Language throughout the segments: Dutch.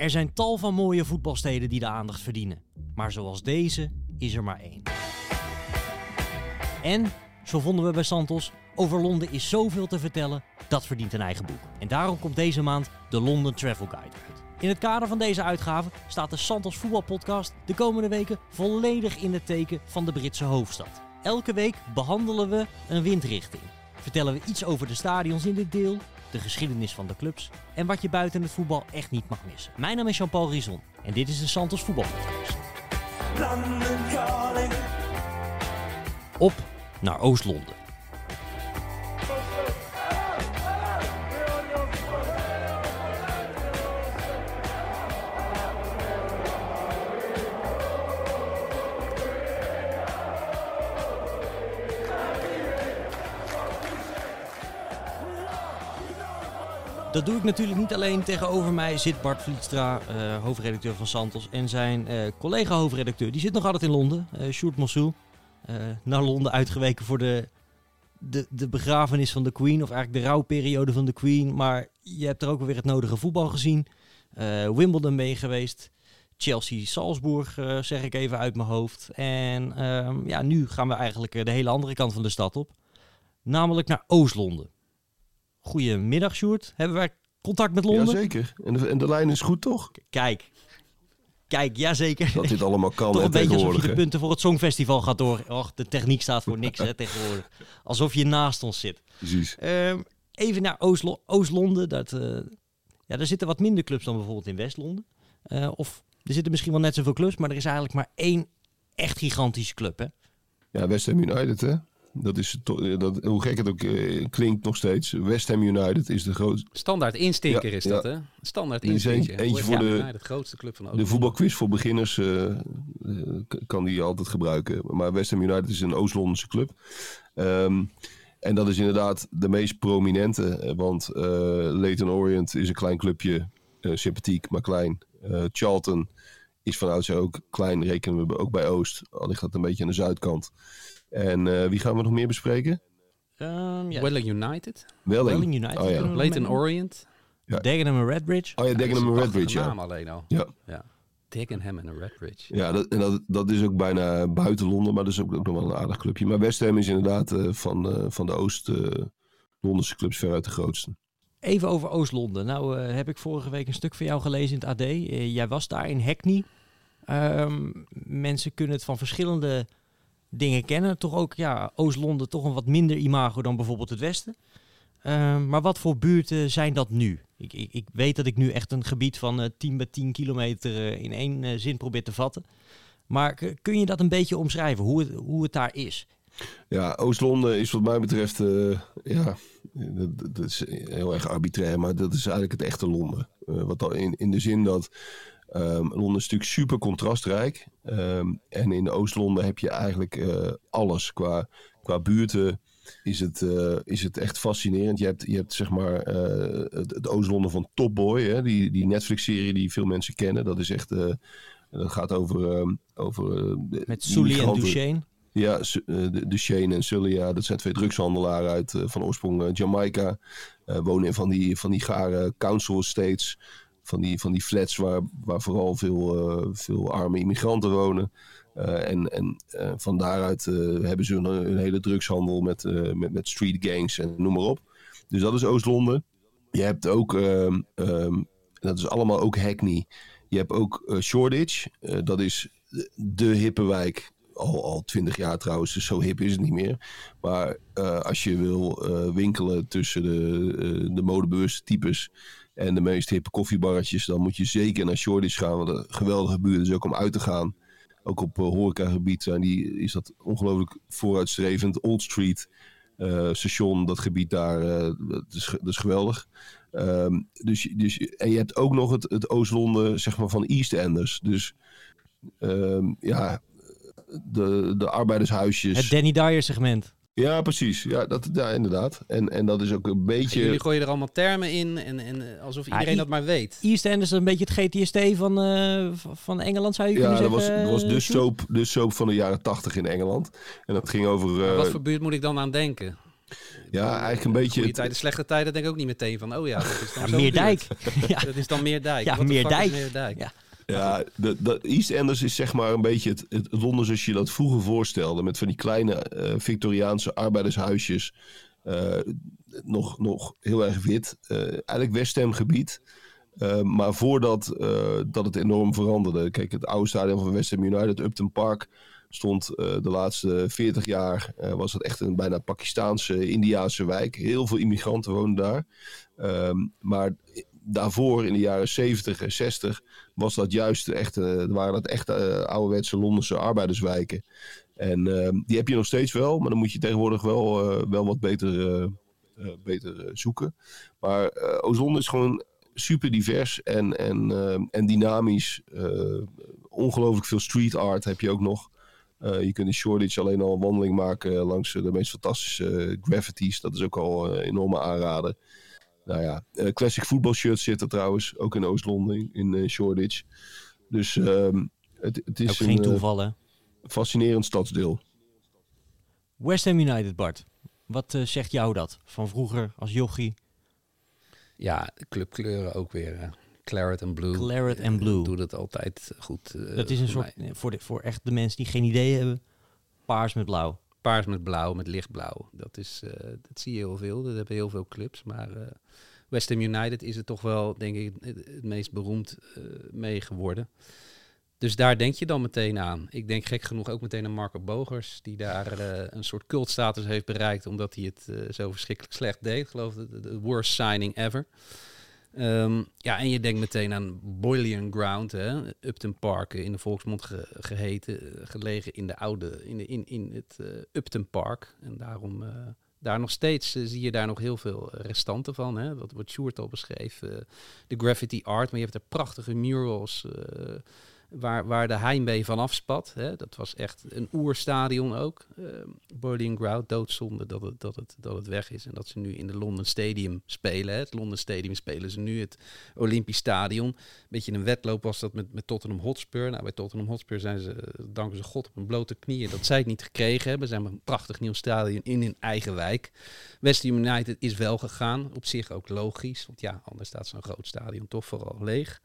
Er zijn tal van mooie voetbalsteden die de aandacht verdienen. Maar zoals deze is er maar één. En, zo vonden we bij Santos, over Londen is zoveel te vertellen, dat verdient een eigen boek. En daarom komt deze maand de London Travel Guide uit. In het kader van deze uitgave staat de Santos voetbalpodcast de komende weken volledig in het teken van de Britse hoofdstad. Elke week behandelen we een windrichting. Vertellen we iets over de stadions in dit deel, de geschiedenis van de clubs en wat je buiten het voetbal echt niet mag missen. Mijn naam is Jean-Paul Rizon en dit is de Santos voetbalpodcast. Op naar Oost-Londen. Dat doe ik natuurlijk niet alleen. Tegenover mij zit Bart Vlietstra, eh, hoofdredacteur van Santos. En zijn eh, collega-hoofdredacteur, die zit nog altijd in Londen, eh Sjoerd naar Londen uitgeweken voor de, de, de begrafenis van de Queen. Of eigenlijk de rouwperiode van de Queen. Maar je hebt er ook weer het nodige voetbal gezien. Wimbledon je geweest. Chelsea-Salzburg, zeg ik even uit mijn hoofd. En ehm, ja, nu gaan we eigenlijk de hele andere kant van de stad op. Namelijk naar Oost-Londen. Goedemiddag, Sjoerd. Hebben wij contact met Londen? Jazeker. En de, en de lijn is goed, toch? Kijk. Kijk, jazeker. Dat dit allemaal kan Toch een beetje alsof je de punten voor het Songfestival gaat door. Och, de techniek staat voor niks hè, tegenwoordig. Alsof je naast ons zit. Precies. Ehm, even naar Oost-Lo- Oost-Londen. dat, eh, ja, daar zitten wat minder clubs dan bijvoorbeeld in West-Londen. Eh, of er zitten misschien wel net zoveel clubs, maar er is eigenlijk maar één echt gigantische club. Hè? Ja, West Ham United, hè? Dat is to- dat, hoe gek het ook eh, klinkt nog steeds. West Ham United is de, groot, Standaard instinker Ja, is dat, ja. hè? Standaard Er instinker. eentje voor de- de grootste club van de Oost. voetbalquiz voor beginners. eh, eh, kan die altijd gebruiken. Maar West Ham United is een Oost-Londense club. Ehm, en dat is inderdaad de meest prominente. eh, Want eh Leyton Orient is een klein clubje. eh, sympathiek, maar klein. Eh, Charlton is van oudsher ook klein. Rekenen we ook bij Oost. Al ligt dat een beetje aan de zuidkant. En eh, wie gaan we nog meer bespreken? Ehm ja, Welling United, Welling. Welling United. Oh ja. Orient. Ja. Dagenham en Redbridge. Oh ja, Dagenham en Dat is een Redbridge, ja. naam alleen al. Ja, Ja. Dagenham en Redbridge. ja dat, en dat, dat is ook bijna buiten Londen, maar dat is ook, ook nog wel een aardig clubje. Maar West Ham is inderdaad eh, van, eh, van de Oost-Londense clubs veruit de grootste. Even over Oost-Londen. Nou eh, heb ik vorige week een stuk van jou gelezen in het AD. Jij was daar in Hackney. Ehm, mensen kunnen het van verschillende dingen kennen. Toch ook, ja, Oost-Londen toch een wat minder imago dan bijvoorbeeld het Westen. Ehm, maar wat voor buurten zijn dat nu? Ik, ik, ik weet dat ik nu echt een gebied van eh 10 bij 10 kilometer eh, in één eh, zin probeer te vatten. Maar kun je dat een beetje omschrijven, hoe het, hoe het daar is? Ja, Oost-Londen is wat mij betreft, ja, dat, is heel erg arbitrair, maar dat is eigenlijk het echte Londen. Wat al in, in de zin dat ehm, Londen is natuurlijk super contrastrijk. Ehm, en in Oost-Londen heb je eigenlijk eh, alles. Qua, qua buurten is het, eh, is het echt fascinerend. Je hebt, je hebt zeg maar eh, het, het Oost-Londen van Top Boy, hè, die, die Netflix-serie die veel mensen kennen. Dat is echt, dat gaat over... ehm, over Met Sully en Duchesne. ja, Shane en Sully, ja, dat zijn twee drugshandelaren uit van oorsprong Jamaica. Wonen in van die, van die gare council estates. Van die, van die flats waar, waar vooral veel, eh, veel arme immigranten wonen. Eh, en en eh, van daaruit hebben ze een, een hele drugshandel met, met, met street gangs en noem maar op. Dus dat is Oost-Londen. Je hebt ook, ehm, ehm, dat is allemaal ook Hackney. Je hebt ook Shoreditch. Dat is de, hippe wijk al, al twintig jaar trouwens, dus zo hip is het niet meer. Maar als je wil winkelen tussen de, eh, de modebewuste types en de meest hippe koffiebarretjes, dan moet je zeker naar Shoreditch gaan. Want een geweldige buurt is ook om uit te gaan. Ook op uh, horecagebied zijn die, is dat ongelooflijk vooruitstrevend. Old Street eh, station, dat gebied daar, eh, dat, is, dat is geweldig. Ehm, dus, dus, en je hebt ook nog het, het Oost-Londen zeg maar, van EastEnders. Dus ehm, ja, de, de arbeidershuisjes. Het Danny Dyer segment. Ja, precies. Ja, dat, ja inderdaad. En, en dat is ook een beetje... Jullie gooien er allemaal termen in en, en eh, alsof iedereen i- dat maar weet. EastEnders is een beetje het GTST van, eh, v- van Engeland, zou je ja, kunnen dat was, zeggen. dat was de, soap, de soap van de jaren tachtig in Engeland. En dat ging over... eh, Wat voor buurt moet ik dan aan denken? Ja, eigenlijk een beetje... Goede het- tijden, slechte tijden denk ik ook niet meteen van, oh ja, dat is dan Ja, zo Meerdijk. ja. Dat is dan Meerdijk. Ja, Meerdijk. Meerdijk. Ja. Ja, de, de EastEnders is zeg maar een beetje het, het Londen zoals je dat vroeger voorstelde. Met van die kleine eh, Victoriaanse arbeidershuisjes. Eh, nog, nog heel erg wit. Eh, eigenlijk West Ham gebied. Maar voordat dat het enorm veranderde. Kijk, het oude stadion van West Ham United, Upton Park, stond de laatste 40 jaar. was het echt een bijna Pakistaanse, Indiaanse wijk. Heel veel immigranten woonden daar. Ehm, maar daarvoor, in de jaren 70 en 60, was dat juist echt, eh, waren dat echt eh, ouderwetse Londense arbeiderswijken. En ehm, die heb je nog steeds wel, maar dan moet je tegenwoordig wel, eh, wel wat beter, eh, eh, beter eh, zoeken. Maar eh Oostlonden is gewoon super divers en, en, en dynamisch. Eh, ongelooflijk veel street art heb je ook nog. Eh, je kunt in Shoreditch alleen al een wandeling maken langs eh, de meest fantastische eh, graffitis. Dat is ook al een enorme aanrader. Nou ja, eh, classic voetbalshirts zitten trouwens, ook in Oost-Londen, in eh, Shoreditch. Dus ehm, het, het Ook is geen een eh, toeval, hè? fascinerend stadsdeel. West Ham United, Bart. Wat zegt jou dat? Van vroeger als jochie? Ja, clubkleuren ook weer. claret en blue. Claret en Eh, blue. Doe dat altijd goed. dat is een voor soort, mij. voor, de, voor echt de mensen die geen idee hebben, paars met blauw. Paars met blauw, met lichtblauw. Dat, is, eh, dat zie je heel veel. Dat hebben heel veel clubs. Maar eh West Ham United is er toch wel, denk ik, het, het meest beroemd eh, mee geworden. Dus daar denk je dan meteen aan. Ik denk gek genoeg ook meteen aan Marco Bogers, die daar een soort cultstatus heeft bereikt, omdat hij het zo verschrikkelijk slecht deed. Ik geloof de worst signing ever. Ehm, ja, en je denkt meteen aan Boiling Ground, hè? Upton Park, eh, in de volksmond ge- geheten, eh, gelegen in de oude, in, de, in, in het eh, Upton Park. En daarom, daar nog steeds zie je daar nog heel veel restanten van, hè? Wat, wat Sjoerd al beschreef, de graffiti art, maar je hebt er prachtige murals waar, waar de Heimwee van afspat. Hè? Dat was echt een oerstadion ook. Uh, Boiling Ground, doodzonde dat het, dat, het, dat het weg is. En dat ze nu in de London Stadium spelen. Hè? Het London Stadium spelen ze nu, het Olympisch Stadion. Beetje een wedloop was dat met, met Tottenham Hotspur. Nou, bij Tottenham Hotspur zijn ze, danken ze God op hun blote knieën, dat zij het niet gekregen hebben. Ze hebben een prachtig nieuw stadion in hun eigen wijk. West Ham United is wel gegaan. Op zich ook logisch, want ja, anders staat zo'n groot stadion toch vooral leeg.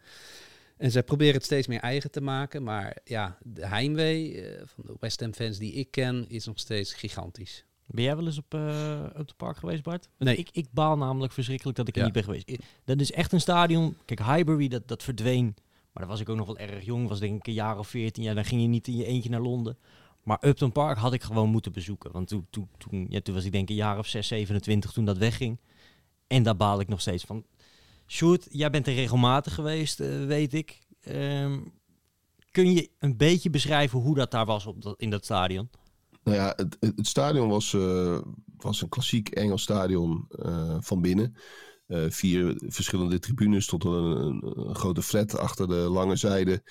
En zij proberen het steeds meer eigen te maken. Maar ja, de heimwee eh, van de West Ham fans die ik ken is nog steeds gigantisch. Ben jij wel eens op, eh op de park geweest, Bart? Want Nee. Ik, ik baal namelijk verschrikkelijk dat ik er niet ben geweest. Dat is echt een stadion. Kijk, Highbury, dat, dat verdween. Maar dan was ik ook nog wel erg jong. Was denk ik een jaar of veertien. Ja, dan ging je niet in je eentje naar Londen. Maar Upton Park had ik gewoon moeten bezoeken. Want toen, toen, toen, ja, toen was ik denk ik een jaar of 6, 27 toen dat wegging. En daar baal ik nog steeds van. Sjoerd, jij bent er regelmatig geweest, eh, weet ik. Ehm, kun je een beetje beschrijven hoe dat daar was op in dat stadion? Nou ja, het, het stadion was, eh, was een klassiek Engels stadion eh, van binnen. Vier verschillende tribunes tot een, grote flat achter de lange zijde.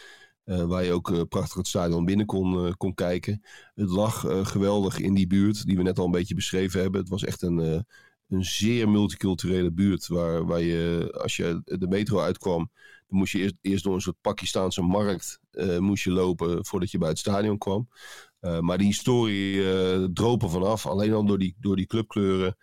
waar je ook prachtig het stadion binnen kon, kon kijken. Het lag geweldig in die buurt, die we net al een beetje beschreven hebben. Het was echt een, een zeer multiculturele buurt. Waar, waar je, als je de metro uitkwam, dan moest je eerst, eerst door een soort Pakistaanse markt eh, moest je lopen voordat je bij het stadion kwam. Uh, maar die historie uh, droop er vanaf. Alleen al door die, door die clubkleuren.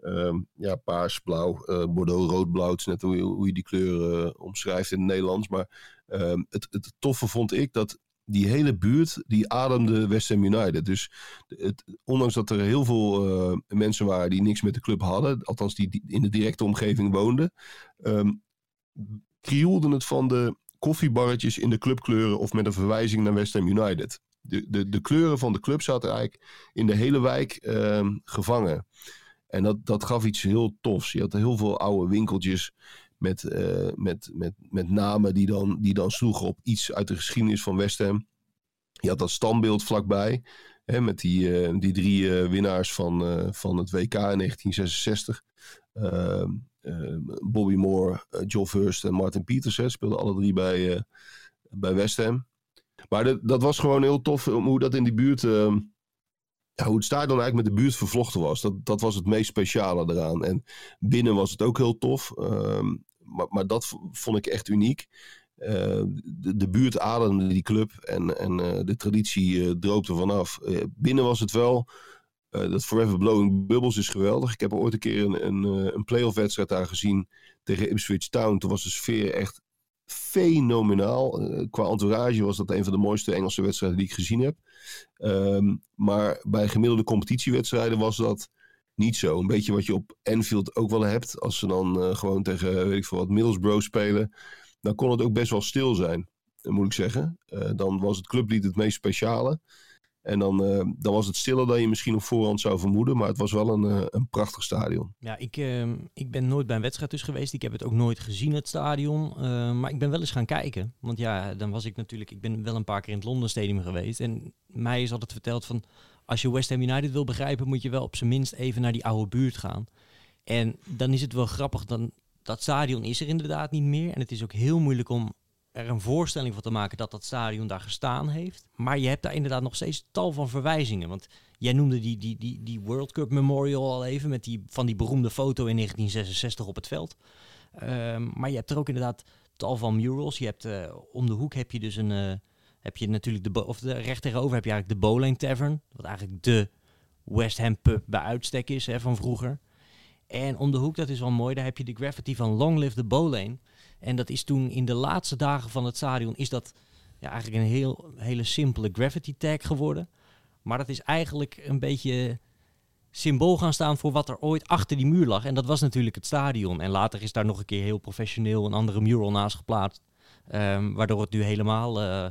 Um, ja, paars, blauw, bordeaux, rood, blauw. Is net hoe je, hoe die kleuren omschrijft in het Nederlands. Maar um, het, het toffe vond ik dat die hele buurt, die ademde West Ham United. Dus het, ondanks dat er heel veel uh, mensen waren die niks met de club hadden. Althans die, in de directe omgeving woonden. Um, krioelde het van de koffiebarretjes in de clubkleuren of met een verwijzing naar West Ham United. De, de, de kleuren van de club zaten eigenlijk in de hele wijk uh, gevangen. En dat, dat gaf iets heel tofs. Je had heel veel oude winkeltjes met, uh, met, met, met namen die dan, die dan sloegen op iets uit de geschiedenis van West Ham. Je had dat standbeeld vlakbij. Hè, met die, uh, die drie uh, winnaars van, van het WK in 1966. Ehm, Bobby Moore, Joe Hurst en Martin Peters hè, speelden alle drie bij, bij West Ham. Maar dat, was gewoon heel tof hoe dat in die buurt. Ja, hoe het stadion eigenlijk met de buurt vervlochten was. Dat, dat was het meest speciale eraan. En binnen was het ook heel tof. Uh, maar, maar dat vond ik echt uniek. Uh, de, de, buurt ademde die club en, en uh, de traditie droop er vanaf. binnen was het wel Eh, dat Forever Blowing Bubbles is geweldig. Ik heb ooit een keer een, een, eh, een playoff wedstrijd daar gezien tegen Ipswich Town. Toen was de sfeer echt fenomenaal. Eh, qua entourage was dat een van de mooiste Engelse wedstrijden die ik gezien heb. Ehm, maar bij gemiddelde competitiewedstrijden was dat niet zo. Een beetje wat je op Anfield ook wel hebt. Als ze dan eh, gewoon tegen, weet ik veel wat, Middlesbrough spelen. Dan kon het ook best wel stil zijn, eh, moet ik zeggen. Eh, dan was het clublied het meest speciale. En dan, eh, dan was het stiller dan je misschien op voorhand zou vermoeden. Maar het was wel een, eh, een prachtig stadion. Ja, ik, ehm, ik ben nooit bij een wedstrijd dus geweest. Ik heb het ook nooit gezien, het stadion. Eh, maar ik ben wel eens gaan kijken. Want ja, dan was ik natuurlijk... Ik ben wel een paar keer in het Londen Stadium geweest. En mij is altijd verteld van... Als je West Ham United wil begrijpen... moet je wel op zijn minst even naar die oude buurt gaan. En dan is het wel grappig... Dan, dat stadion is er inderdaad niet meer. En het is ook heel moeilijk om er een voorstelling van te maken... dat dat stadion daar gestaan heeft. Maar je hebt daar inderdaad nog steeds tal van verwijzingen. Want Jij noemde die, die, die, die World Cup Memorial al even met die, van die beroemde foto in 1966 op het veld. Ehm, maar je hebt er ook inderdaad tal van murals. Je hebt eh, om de hoek heb je dus een, eh, heb je natuurlijk de, of de recht tegenover heb je eigenlijk de Bowlane Tavern, wat eigenlijk de West Ham pub bij uitstek is hè, van vroeger. En om de hoek, dat is wel mooi, daar heb je de graffiti van Long Live the Bowlane. En dat is toen in de laatste dagen van het stadion, is dat ja, eigenlijk een heel, hele simpele graffiti tag geworden. Maar dat is eigenlijk een beetje symbool gaan staan voor wat er ooit achter die muur lag. En dat was natuurlijk het stadion. En later is daar nog een keer heel professioneel een andere mural naast geplaatst. ehm, waardoor het nu helemaal eh,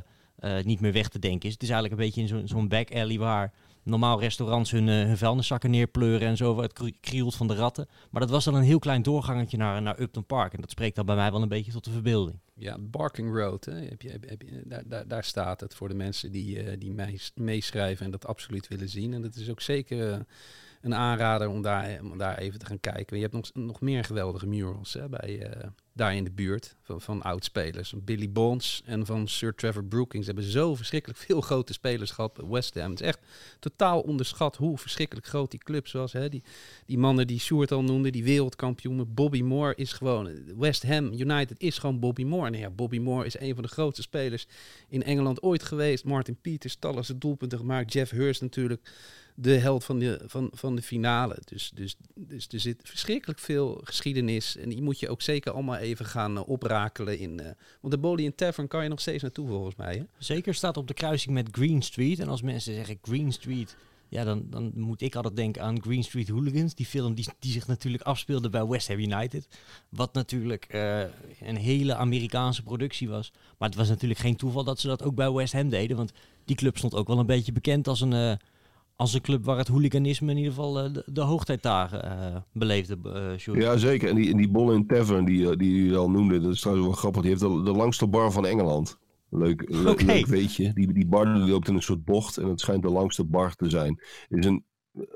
niet meer weg te denken is. Het is eigenlijk een beetje in zo'n zo'n back alley waar normaal restaurants hun, eh, hun vuilniszakken neerpleuren en zo. Het kri- krioelt van de ratten. Maar dat was dan een heel klein doorgangetje naar, naar Upton Park. En dat spreekt dan bij mij wel een beetje tot de verbeelding. Ja, Barking Road, hè? Heb je, heb, je, daar, daar, staat het voor de mensen die, eh, die mees- meeschrijven en dat absoluut willen zien. En dat is ook zeker eh, een aanrader om daar, om daar even te gaan kijken. Je hebt nog, nog meer geweldige murals hè, bij, eh, daar in de buurt van, van oudspelers. Billy Bonds en van Sir Trevor Brookings. Hebben zo verschrikkelijk veel grote spelers gehad West Ham. Het is echt totaal onderschat hoe verschrikkelijk groot die club was. Hè. Die, die mannen die Sjoerd al noemde, die wereldkampioenen. Bobby Moore is gewoon... West Ham United is gewoon Bobby Moore. Nou ja, Bobby Moore is een van de grootste spelers in Engeland ooit geweest. Martin Peters, talloze doelpunten gemaakt. Jeff Hurst natuurlijk de held van de, van, van de finale. Dus, dus, dus er zit verschrikkelijk veel geschiedenis. En die moet je ook zeker allemaal even gaan eh, oprakelen. In, eh, want de Bolian Tavern kan je nog steeds naartoe volgens mij. Hè? Zeker staat op de kruising met Green Street. En als mensen zeggen Green Street, ja, dan, dan moet ik altijd denken aan Green Street Hooligans. Die film die, die zich natuurlijk afspeelde bij West Ham United. Wat natuurlijk eh, een hele Amerikaanse productie was. Maar het was natuurlijk geen toeval dat ze dat ook bij West Ham deden. Want die club stond ook wel een beetje bekend als een, als een club waar het hooliganisme in ieder geval eh, de, de hoogtijdagen eh, beleefde. eh. Ja, zeker. En die, die Boll Tavern die, die al noemde, dat is trouwens wel grappig. Die heeft de, de langste bar van Engeland. Leuk, le- leuk weetje. Die, die bar die loopt in een soort bocht en het schijnt de langste bar te zijn. Het is een,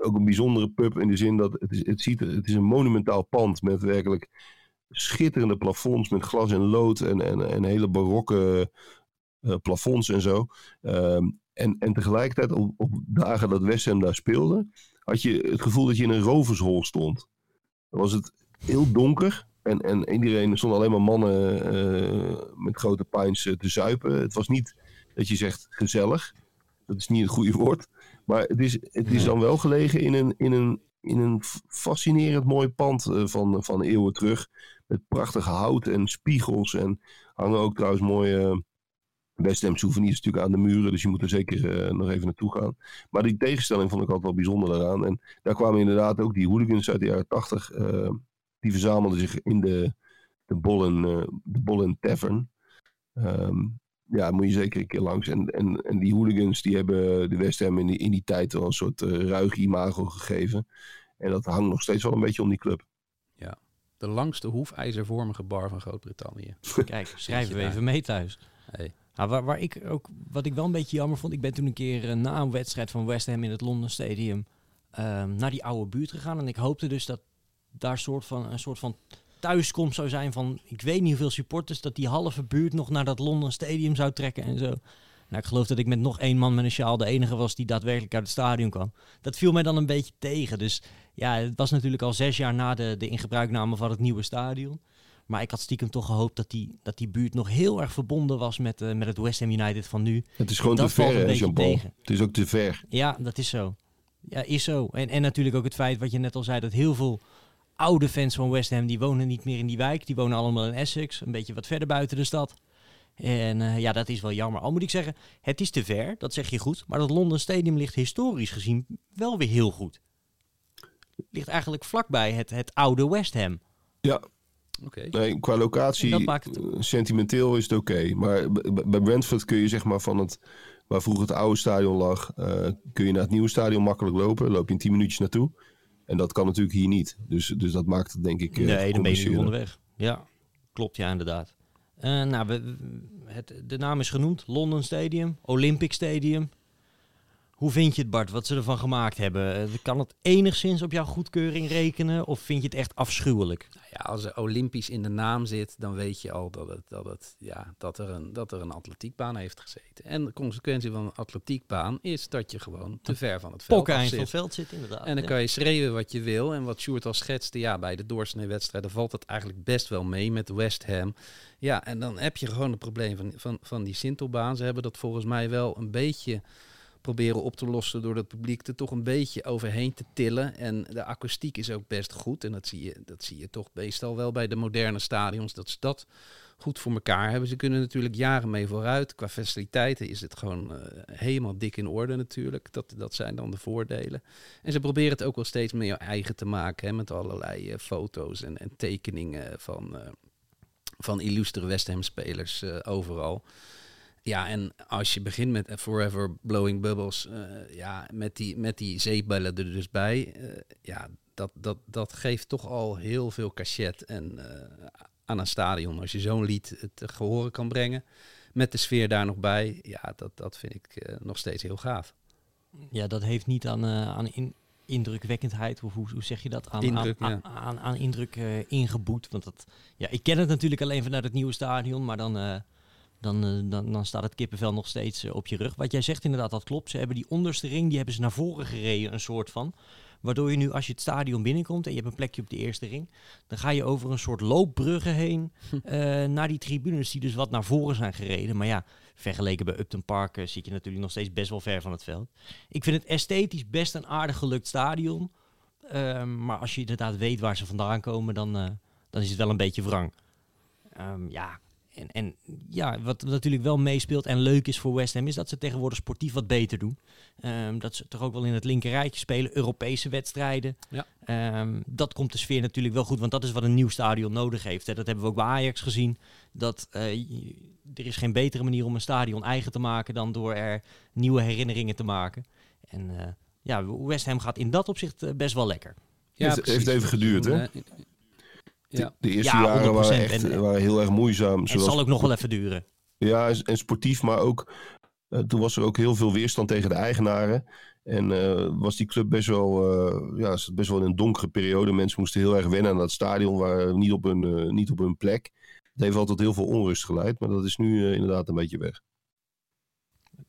ook een bijzondere pub in de zin dat het is, het, ziet, het is een monumentaal pand met werkelijk schitterende plafonds met glas en lood en, en, en hele barokke plafonds en zo. Ehm, en, en tegelijkertijd op, op dagen dat West Ham daar speelde, had je het gevoel dat je in een rovershol stond. Dan was het heel donker. En, en iedereen, er stonden alleen maar mannen eh, met grote pijns eh, te zuipen. Het was niet dat je zegt gezellig. Dat is niet het goede woord. Maar het is, het is dan wel gelegen in een, in een, in een fascinerend mooi pand eh, van, van eeuwen terug. Met prachtig hout en spiegels. En hangen ook trouwens mooie West Ham souvenirs natuurlijk aan de muren. Dus je moet er zeker eh, nog even naartoe gaan. Maar die tegenstelling vond ik altijd wel bijzonder daaraan. En daar kwamen inderdaad ook die hooligans uit de jaren tachtig. eh, die verzamelden zich in de, de, Bollen, eh, de Bollen Tavern. Ehm, ja, moet je zeker een keer langs. En, en, en die hooligans die hebben de West Ham in die, in die tijd wel een soort eh, ruig imago gegeven. En dat hangt nog steeds wel een beetje om die club. De langste hoefijzervormige bar van Groot-Brittannië. Kijk, schrijven we even mee thuis. Hey. Nou, waar, waar ik ook, wat ik wel een beetje jammer vond, ik ben toen een keer eh, na een wedstrijd van West Ham in het London Stadium ehm, naar die oude buurt gegaan. En ik hoopte dus dat daar soort van, een soort van thuiskomst zou zijn van, ik weet niet hoeveel supporters, dat die halve buurt nog naar dat London Stadium zou trekken en zo. Nou, ik geloof dat ik met nog één man met een sjaal de enige was die daadwerkelijk uit het stadion kwam. Dat viel mij dan een beetje tegen. Dus ja, het was natuurlijk al zes jaar na de, de ingebruikname van het nieuwe stadion. Maar ik had stiekem toch gehoopt dat die, dat die buurt nog heel erg verbonden was met, eh, met het West Ham United van nu. Het is gewoon te ver, hè, Jean-Paul. Het is ook te ver. Ja, dat is zo. Ja, is zo. En, en natuurlijk ook het feit wat je net al zei, dat heel veel oude fans van West Ham, die wonen niet meer in die wijk. Die wonen allemaal in Essex, een beetje wat verder buiten de stad. En eh, ja, dat is wel jammer. Al moet ik zeggen, het is te ver, dat zeg je goed. Maar dat London Stadium ligt historisch gezien wel weer heel goed. Ligt eigenlijk vlakbij het, het oude West Ham. Ja, Oké. nee, qua locatie, het- eh, sentimenteel is het oké. Maar bij Brentford kun je zeg maar van het, waar vroeger het oude stadion lag, eh, kun je naar het nieuwe stadion makkelijk lopen. Loop je in 10 minuutjes naartoe. En dat kan natuurlijk hier niet. Dus, dus dat maakt het denk ik eh, nee, dan ben je onderweg. Ja, klopt ja, inderdaad. Eh, nou, we, we- het, de naam is genoemd. London Stadium, Olympic Stadium. Hoe vind je het, Bart, wat ze ervan gemaakt hebben? Eh, kan het enigszins op jouw goedkeuring rekenen? Of vind je het echt afschuwelijk? Nou ja, als er Olympisch in de naam zit, dan weet je al dat, het, dat, het, ja, dat, er een, dat er een atletiekbaan heeft gezeten. En de consequentie van een atletiekbaan is dat je gewoon te ver van het veld van het zit. veld zit, inderdaad. En dan ja. kan je schreeuwen wat je wil. En wat Sjoerd al schetste, ja, bij de doorsnee wedstrijden valt het eigenlijk best wel mee met West Ham. Ja, en dan heb je gewoon het probleem van, van, van die Sintelbaan. Ze hebben dat volgens mij wel een beetje proberen op te lossen door het publiek er toch een beetje overheen te tillen. En de akoestiek is ook best goed. En dat zie je, dat zie je toch meestal wel bij de moderne stadions, dat ze dat goed voor elkaar hebben. Ze kunnen natuurlijk jaren mee vooruit. Qua faciliteiten is het gewoon eh, helemaal dik in orde natuurlijk. Dat, dat zijn dan de voordelen. En ze proberen het ook wel steeds meer eigen te maken. Hè, met allerlei eh, foto's en, en tekeningen van, eh, van illustere West Ham spelers overal. Ja, en als je begint met Forever Blowing Bubbles, eh, ja, met die, met die zeepbellen er dus bij, eh, ja, dat, dat, dat geeft toch al heel veel cachet en, eh, aan een stadion. Als je zo'n lied het gehoren kan brengen, met de sfeer daar nog bij, ja, dat, dat vind ik nog steeds heel gaaf. Ja, dat heeft niet aan, aan in, indrukwekkendheid, of hoe, hoe zeg je dat? Aan, Indruk, aan, ja. aan, aan, aan indruk ingeboet. Want dat, ja, ik ken het natuurlijk alleen vanuit het nieuwe stadion, maar dan, dan, eh, dan, dan staat het kippenvel nog steeds eh, op je rug. Wat jij zegt inderdaad, dat klopt. Ze hebben die onderste ring, die hebben ze naar voren gereden, een soort van. Waardoor je nu, als je het stadion binnenkomt en je hebt een plekje op de eerste ring, dan ga je over een soort loopbruggen heen eh, naar die tribunes die dus wat naar voren zijn gereden. Maar ja, vergeleken bij Upton Park zit je natuurlijk nog steeds best wel ver van het veld. Ik vind het esthetisch best een aardig gelukt stadion. Ehm, maar als je inderdaad weet waar ze vandaan komen, dan, dan is het wel een beetje wrang. Ehm, ja, en, en ja, wat natuurlijk wel meespeelt en leuk is voor West Ham, is dat ze tegenwoordig sportief wat beter doen. Ehm, dat ze toch ook wel in het linkerrijtje spelen, Europese wedstrijden. Ja. Ehm, dat komt de sfeer natuurlijk wel goed, want dat is wat een nieuw stadion nodig heeft. Hè. Dat hebben we ook bij Ajax gezien. Dat, eh, er is geen betere manier om een stadion eigen te maken dan door er nieuwe herinneringen te maken. En eh, ja, West Ham gaat in dat opzicht eh, best wel lekker. Heeft- heeft precies. even geduurd, hè? Eh, Ja. De eerste Ja, jaren waren 100% echt en- waren heel erg moeizaam. Het zoals- zal ook nog wel even duren. Ja, en- en sportief, maar ook... eh, toen was er ook heel veel weerstand tegen de eigenaren. En eh, was die club best wel, eh, ja, best wel in een donkere periode. Mensen moesten heel erg wennen aan dat stadion, waren niet op hun, eh, niet op hun plek. Het heeft altijd heel veel onrust geleid, maar dat is nu eh, inderdaad een beetje weg.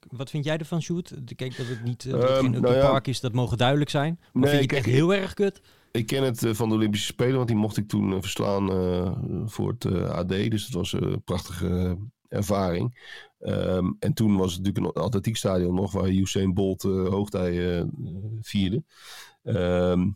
Wat vind jij ervan, Sjoerd? De- Kijk, dat het niet uh, dat Ehm, het nou ja. Park is, dat mogen duidelijk zijn. Maar Nee, vind je het echt heel erg kut? Ik ken het eh, van de Olympische Spelen, want die mocht ik toen eh, verslaan eh, voor het AD. Dus dat was een prachtige ervaring. Ehm, en toen was het natuurlijk een atletiekstadion nog, waar Usain Bolt eh hoogtij vierde. Ehm,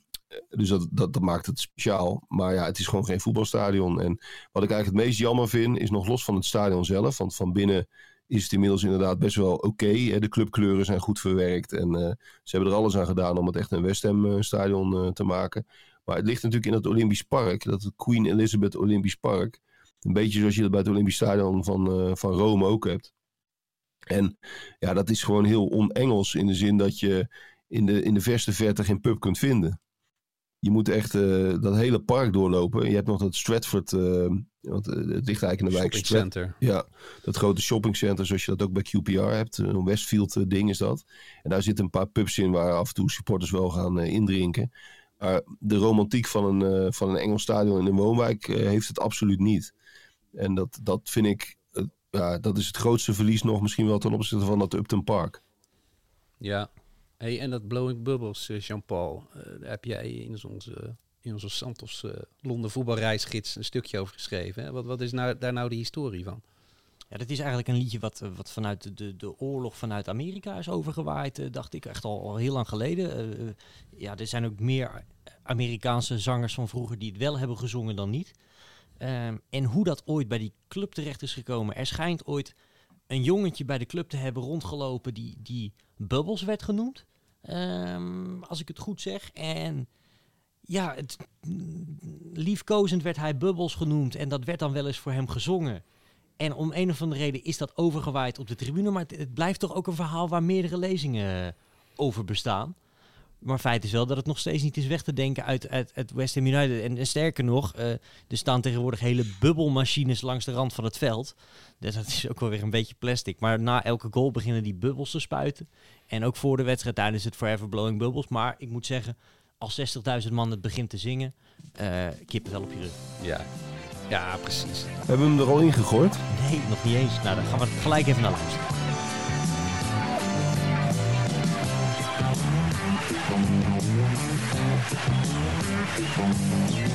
dus dat, dat, dat maakt het speciaal. Maar ja, het is gewoon geen voetbalstadion. En wat ik eigenlijk het meest jammer vind, is nog los van het stadion zelf. Want van binnen is het inmiddels inderdaad best wel oké. de clubkleuren zijn goed verwerkt. En eh, ze hebben er alles aan gedaan om het echt een West Ham eh, stadion eh, te maken. Maar het ligt natuurlijk in het Olympisch Park. Dat het Queen Elizabeth Olympisch Park. Een beetje zoals je dat bij het Olympisch Stadion van, van Rome ook hebt. En ja, dat is gewoon heel on-Engels in de zin dat je in de, in de verste verte geen pub kunt vinden. Je moet echt eh, dat hele park doorlopen. Je hebt nog dat Stratford, want eh, het ligt eigenlijk in de wijk ja, dat grote shoppingcenter zoals je dat ook bij QPR hebt. Een Westfield ding is dat. En daar zitten een paar pubs in waar af en toe supporters wel gaan indrinken. Maar de romantiek van een, van een Engels stadion in een woonwijk heeft het absoluut niet. En dat, dat vind ik, ja, dat is het grootste verlies nog misschien wel ten opzichte van dat Upton Park. Ja. Hey, en dat Blowing Bubbles, eh, Jean-Paul, eh, daar heb jij in onze, in onze Santos eh, Londen voetbalreisgids een stukje over geschreven. Hè? Wat, wat is nou, daar nou de historie van? Ja, dat is eigenlijk een liedje wat, eh, wat vanuit de- de, oorlog vanuit Amerika is overgewaaid, eh, dacht ik. Echt al, al heel lang geleden. Eh, eh, ja, er zijn ook meer Amerikaanse zangers van vroeger die het wel hebben gezongen dan niet. Ehm, en hoe dat ooit bij die club terecht is gekomen. Er schijnt ooit een jongetje bij de club te hebben rondgelopen die, die Bubbles werd genoemd. Ehm, als ik het goed zeg. En ja, het, mm, liefkozend werd hij Bubbles genoemd. En dat werd dan wel eens voor hem gezongen. En om een of andere reden is dat overgewaaid op de tribune. Maar het, het blijft toch ook een verhaal waar meerdere lezingen over bestaan. Maar feit is wel dat het nog steeds niet is weg te denken uit, uit, uit West Ham United. En, en sterker nog, eh, er staan tegenwoordig hele bubbelmachines langs de rand van het veld. Dus dat is ook wel weer een beetje plastic. Maar na elke goal beginnen die bubbels te spuiten. En ook voor de wedstrijd tijdens het Forever Blowing Bubbles. Maar ik moet zeggen, als 60.000 man het begint te zingen, eh kip wel op je rug. Ja, ja precies. Hebben we hem er al in gegooid? Nee, nog niet eens. Nou, dan gaan we gelijk even naar luisteren. Música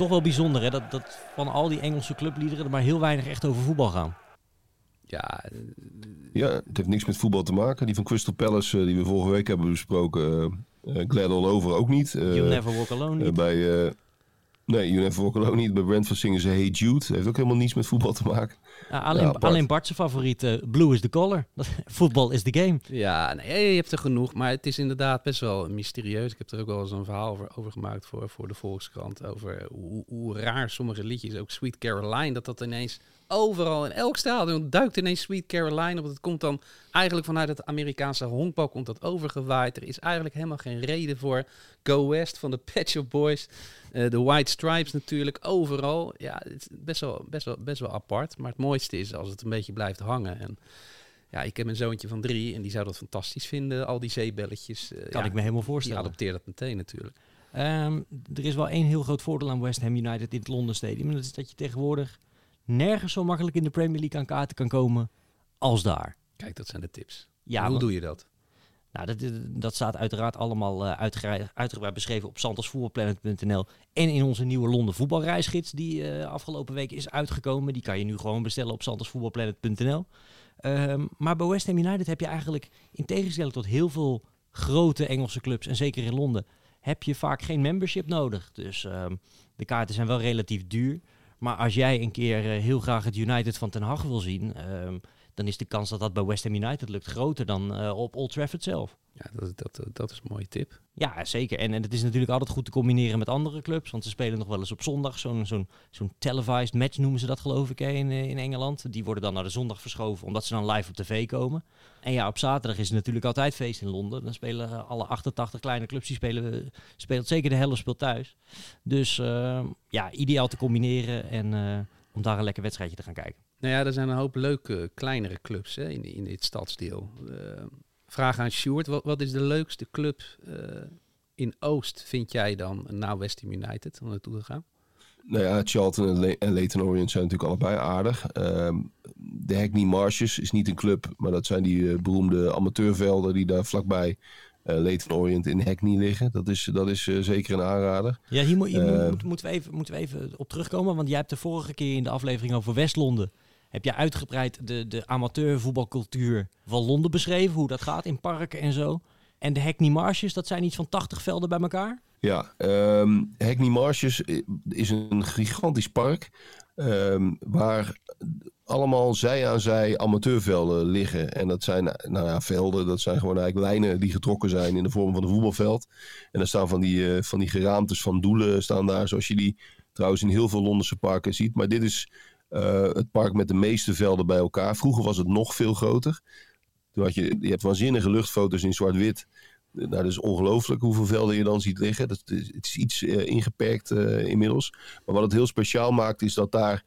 Toch wel bijzonder hè, dat, dat van al die Engelse clubliederen er maar heel weinig echt over voetbal gaan. Ja, eh, Ja, het heeft niks met voetbal te maken. Die van Crystal Palace, eh, die we vorige week hebben besproken, eh eh, Glad All Over ook niet. Eh, You'll Never Walk Alone eh, niet. bij, eh, nee, Never Walk Alone niet. Bij Brentford zingen ze Hey Jude. heeft ook helemaal niets met voetbal te maken. Ja, alleen, ja, alleen Bart zijn favoriet, eh, Blue is the color. Voetbal is the game. Ja, nee, je hebt er genoeg. Maar het is inderdaad best wel mysterieus. Ik heb er ook wel eens een verhaal over, over gemaakt voor, voor de Volkskrant. Over hoe, hoe raar sommige liedjes, ook Sweet Caroline, dat dat ineens overal in elk stadion duikt ineens Sweet Caroline op. Het komt dan eigenlijk vanuit het Amerikaanse honkbal komt dat overgewaaid. Er is eigenlijk helemaal geen reden voor. Go West van de Pet Shop Boys. Eh, De White Stripes natuurlijk, overal. Ja, het is best wel, best, wel, best wel apart. Maar het mooiste is als het een beetje blijft hangen. En ja, ik heb een zoontje van drie en die zou dat fantastisch vinden, al die zeebelletjes. eh, Kan ja, ik me helemaal Die voorstellen. adopteert dat meteen natuurlijk. Ehm, er is wel één heel groot voordeel aan West Ham United in het Londen Stadium. En dat is dat je tegenwoordig nergens zo makkelijk in de Premier League aan kaarten kan komen als daar. Kijk, dat zijn de tips. Ja, Hoe doe je dat? Nou, dat, dat staat uiteraard allemaal eh, uitgebreid beschreven op santosvoetbalplanet.nl en in onze nieuwe Londen voetbalreisgids die eh, afgelopen week is uitgekomen. Die kan je nu gewoon bestellen op santosvoetbalplanet.nl. Ehm, maar bij West Ham United heb je eigenlijk, in tegenstelling tot heel veel grote Engelse clubs, en zeker in Londen, heb je vaak geen membership nodig. Dus ehm, de kaarten zijn wel relatief duur. Maar als jij een keer eh, heel graag het United van Ten Hag wil zien, ehm, dan is de kans dat dat bij West Ham United lukt groter dan eh, op Old Trafford zelf. Ja, dat, dat, dat is een mooie tip. Ja, zeker. En, en het is natuurlijk altijd goed te combineren met andere clubs. Want ze spelen nog wel eens op zondag. Zo'n zo'n zo'n televised match noemen ze dat geloof ik hè, in, eh, in Engeland. Die worden dan naar de zondag verschoven omdat ze dan live op tv komen. En ja, op zaterdag is het natuurlijk altijd feest in Londen. Dan spelen eh, alle 88 kleine clubs, die spelen, eh, speelt zeker de helft speelt thuis. Dus eh, ja, ideaal te combineren en eh, om daar een lekker wedstrijdje te gaan kijken. Nou ja, er zijn een hoop leuke kleinere clubs hè, in, in dit stadsdeel. Eh, vraag aan Sjoerd, wat, wat is de leukste club eh, in Oost, vind jij dan, na West Ham United, om naartoe te gaan? Nou ja, Charlton en, Le en Orient zijn natuurlijk allebei aardig. Ehm, de Hackney Marshes is niet een club, maar dat zijn die eh, beroemde amateurvelden die daar vlakbij eh Leyton Orient in Hackney liggen. Dat is, dat is zeker een aanrader. Ja, hier, moet, hier Eh, moet- moeten, we even, moeten we even op terugkomen. Want jij hebt de vorige keer in de aflevering over West-Londen... heb je uitgebreid de, de amateurvoetbalcultuur van Londen beschreven. Hoe dat gaat in parken en zo. En de Hackney Marshes, dat zijn iets van 80 velden bij elkaar. Ja, ehm Hackney Marshes is een gigantisch park ehm, waar allemaal zij aan zij amateurvelden liggen. En dat zijn nou ja, velden, dat zijn gewoon eigenlijk lijnen die getrokken zijn in de vorm van een voetbalveld. En dan staan van die, eh, van die geraamtes van doelen staan daar, zoals je die trouwens in heel veel Londense parken ziet. Maar dit is eh, het park met de meeste velden bij elkaar. Vroeger was het nog veel groter. Toen had je, je hebt waanzinnige luchtfoto's in zwart-wit. Nou, dat is ongelooflijk hoeveel velden je dan ziet liggen. Dat is, het is iets eh, ingeperkt eh, inmiddels. Maar wat het heel speciaal maakt, is dat daar,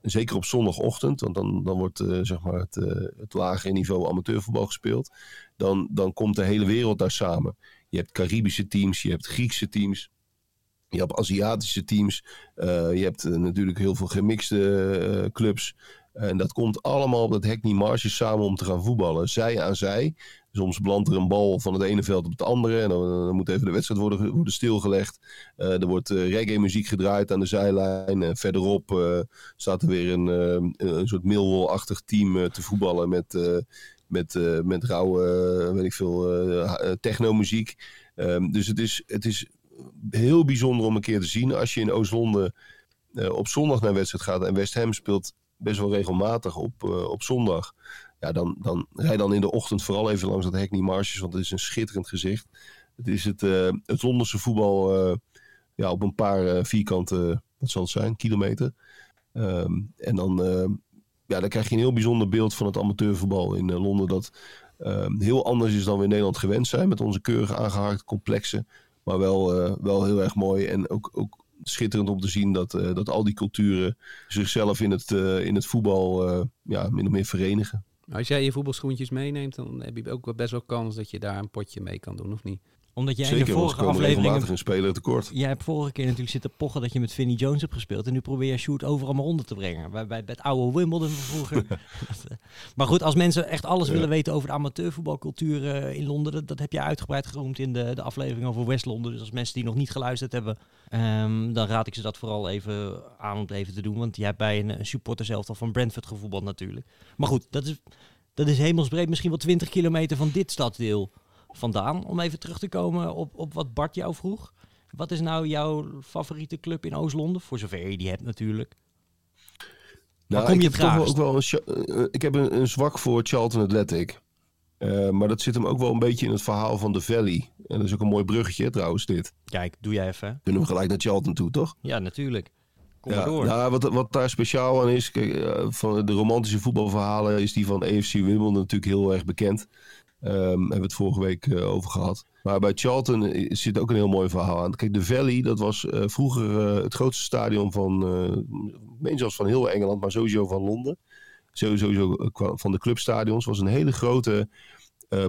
zeker op zondagochtend, want dan, dan wordt zeg maar het, het lagere niveau amateurvoetbal gespeeld, dan, dan komt de hele wereld daar samen. Je hebt Caribische teams, je hebt Griekse teams, je hebt Aziatische teams, eh, je hebt eh, natuurlijk heel veel gemixte eh, clubs. En dat komt allemaal op dat Hackney Marge samen om te gaan voetballen. Zij aan zij. Soms belandt er een bal van het ene veld op het andere. En dan, moet even de wedstrijd worden, worden stilgelegd. Er wordt eh, reggae-muziek gedraaid aan de zijlijn. En verderop staat er weer een, een soort Millwall-achtig team te voetballen. Met, met, met rauwe, weet ik veel, technomuziek. Ehm, dus het is, het is heel bijzonder om een keer te zien. Als je in Oost-Londen eh, op zondag naar wedstrijd gaat. En West Ham speelt best wel regelmatig op, eh, op zondag. Ja, dan, dan rij dan in de ochtend vooral even langs dat Hackney Marshes. Want het is een schitterend gezicht. Het is het, eh, het Londense voetbal ja, op een paar vierkante, wat zal het zijn, kilometer. Ehm, en dan, eh, ja, dan krijg je een heel bijzonder beeld van het amateurvoetbal in Londen. Dat ehm, heel anders is dan we in Nederland gewend zijn. Met onze keurig aangehaakte complexen. Maar wel, eh, wel heel erg mooi. En ook, ook schitterend om te zien dat, eh, dat al die culturen zichzelf in het, eh, in het voetbal ja, min of meer verenigen. Als jij je voetbalschoentjes meeneemt, dan heb je ook best wel kans dat je daar een potje mee kan doen, of niet? Omdat jij in de vorige aflevering... een speler tekort. Jij hebt vorige keer natuurlijk zitten pochen dat je met Vinnie Jones hebt gespeeld. En nu probeer je Sjoerd overal maar onder te brengen. Bij, bij, bij het oude Wimbledon vroeger. maar goed, als mensen echt alles Ja. willen weten over de amateurvoetbalcultuur eh, in Londen. Dat, dat heb jij uitgebreid genoemd in de, de aflevering over West-Londen. Dus als mensen die nog niet geluisterd hebben, ehm, dan raad ik ze dat vooral even aan om het even te doen. Want jij hebt bij een, een supporter zelf al van Brentford gevoetbald natuurlijk. Maar goed, dat is, dat is hemelsbreed misschien wel 20 kilometer van dit stadsdeel vandaan. Om even terug te komen op, op wat Bart jou vroeg. Wat is nou jouw favoriete club in Oost-Londen? Voor zover je die hebt natuurlijk. Nou, kom ik je heb toch wel traagst? ook wel een, eh, ik heb een, een zwak voor Charlton Athletic. Eh, maar dat zit hem ook wel een beetje in het verhaal van de Valley. En dat is ook een mooi bruggetje trouwens dit. Kijk, doe jij even. Kunnen we gelijk naar Charlton toe, toch? Ja, natuurlijk. Kom ja, maar door. Nou, wat, wat daar speciaal aan is, kijk, eh, van de romantische voetbalverhalen is die van AFC Wimbledon natuurlijk heel erg bekend. Ehm hebben we het vorige week eh, over gehad. Maar bij Charlton eh, zit ook een heel mooi verhaal aan. Kijk, de Valley, dat was eh, vroeger het grootste stadion van, meen zelfs van heel Engeland, maar sowieso van Londen. Sowieso van de clubstadions. was een hele grote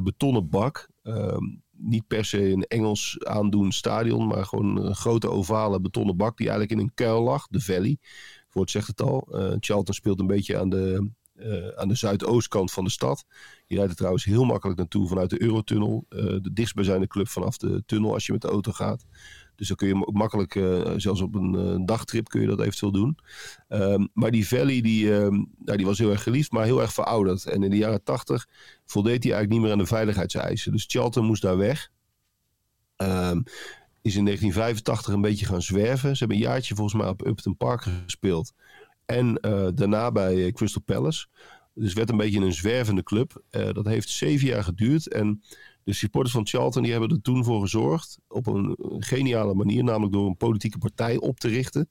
betonnen bak. Ehm, niet per se een Engels aandoen stadion, maar gewoon een grote ovale betonnen bak die eigenlijk in een kuil lag, de Valley. Het woord zegt het al. Charlton speelt een beetje aan de, eh, aan de zuidoostkant van de stad. Je rijdt er trouwens heel makkelijk naartoe vanuit de Eurotunnel. Eh, de dichtstbijzijnde club vanaf de tunnel als je met de auto gaat. Dus dan kun je makkelijk, eh, zelfs op een dagtrip kun je dat eventueel doen. Ehm, maar die Valley, die, ehm, nou, die was heel erg geliefd, maar heel erg verouderd. En in de jaren tachtig voldeed hij eigenlijk niet meer aan de veiligheidseisen. Dus Charlton moest daar weg. Ehm, is in 1985 een beetje gaan zwerven. Ze hebben een jaartje volgens mij op Upton Park gespeeld. En eh, daarna bij eh, Crystal Palace. Dus werd een beetje een zwervende club. Eh, dat heeft zeven jaar geduurd. En de supporters van Charlton die hebben er toen voor gezorgd. Op een geniale manier. Namelijk door een politieke partij op te richten.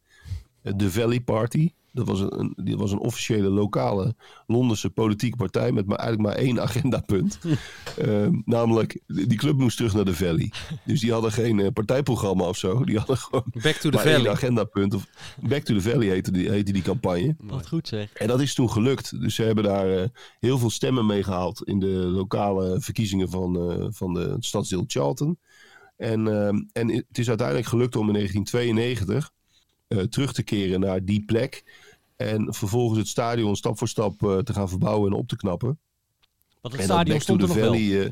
De Valley Party. Dat was een, een, die was een officiële lokale Londense politieke partij. Met maar eigenlijk maar één agendapunt. Ehm, namelijk, die club moest terug naar de Valley. Dus die hadden geen eh, partijprogramma of zo. Die hadden gewoon Back to the maar één Valley. agendapunt. Of Back to the Valley heette die, heette die campagne. Wat goed zeg. En dat is toen gelukt. Dus ze hebben daar eh, heel veel stemmen mee gehaald in de lokale verkiezingen van, eh, van de het stadsdeel Charlton. En, ehm, en het is uiteindelijk gelukt om in 1992 eh, terug te keren naar die plek. En vervolgens het stadion stap voor stap eh, te gaan verbouwen en op te knappen. Want het en stadion stond er nog wel. Eh,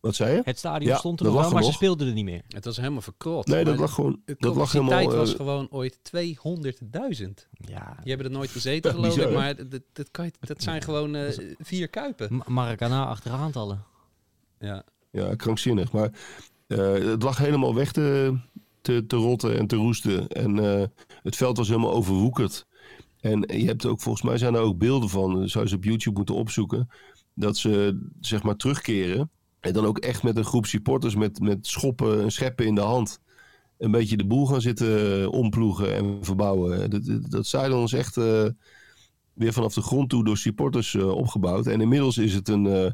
wat zei je? Het stadion Ja, stond er nog wel, er maar ze speelden er niet meer. Het was helemaal verkrot. Nee, dat lag gewoon. De Dat lag capaciteit helemaal. was eh, gewoon ooit 200.000. Ja, Die hebben er nooit gezeten, geloof ik. Maar dat, dat, kan je, dat zijn gewoon eh, vier kuipen. Ma- Maracana achter aantallen. Ja. Ja, krankzinnig. Maar eh, het lag helemaal weg te, te, te rotten en te roesten. En eh, het veld was helemaal overwoekerd. En je hebt ook, volgens mij zijn er ook beelden van, dat zou je ze op YouTube moeten opzoeken, dat ze zeg maar terugkeren. En dan ook echt met een groep supporters met, met schoppen en scheppen in de hand. Een beetje de boel gaan zitten omploegen en verbouwen. Dat, dat, dat stadion is echt, eh, weer vanaf de grond toe door supporters eh, opgebouwd. En inmiddels is het een, eh,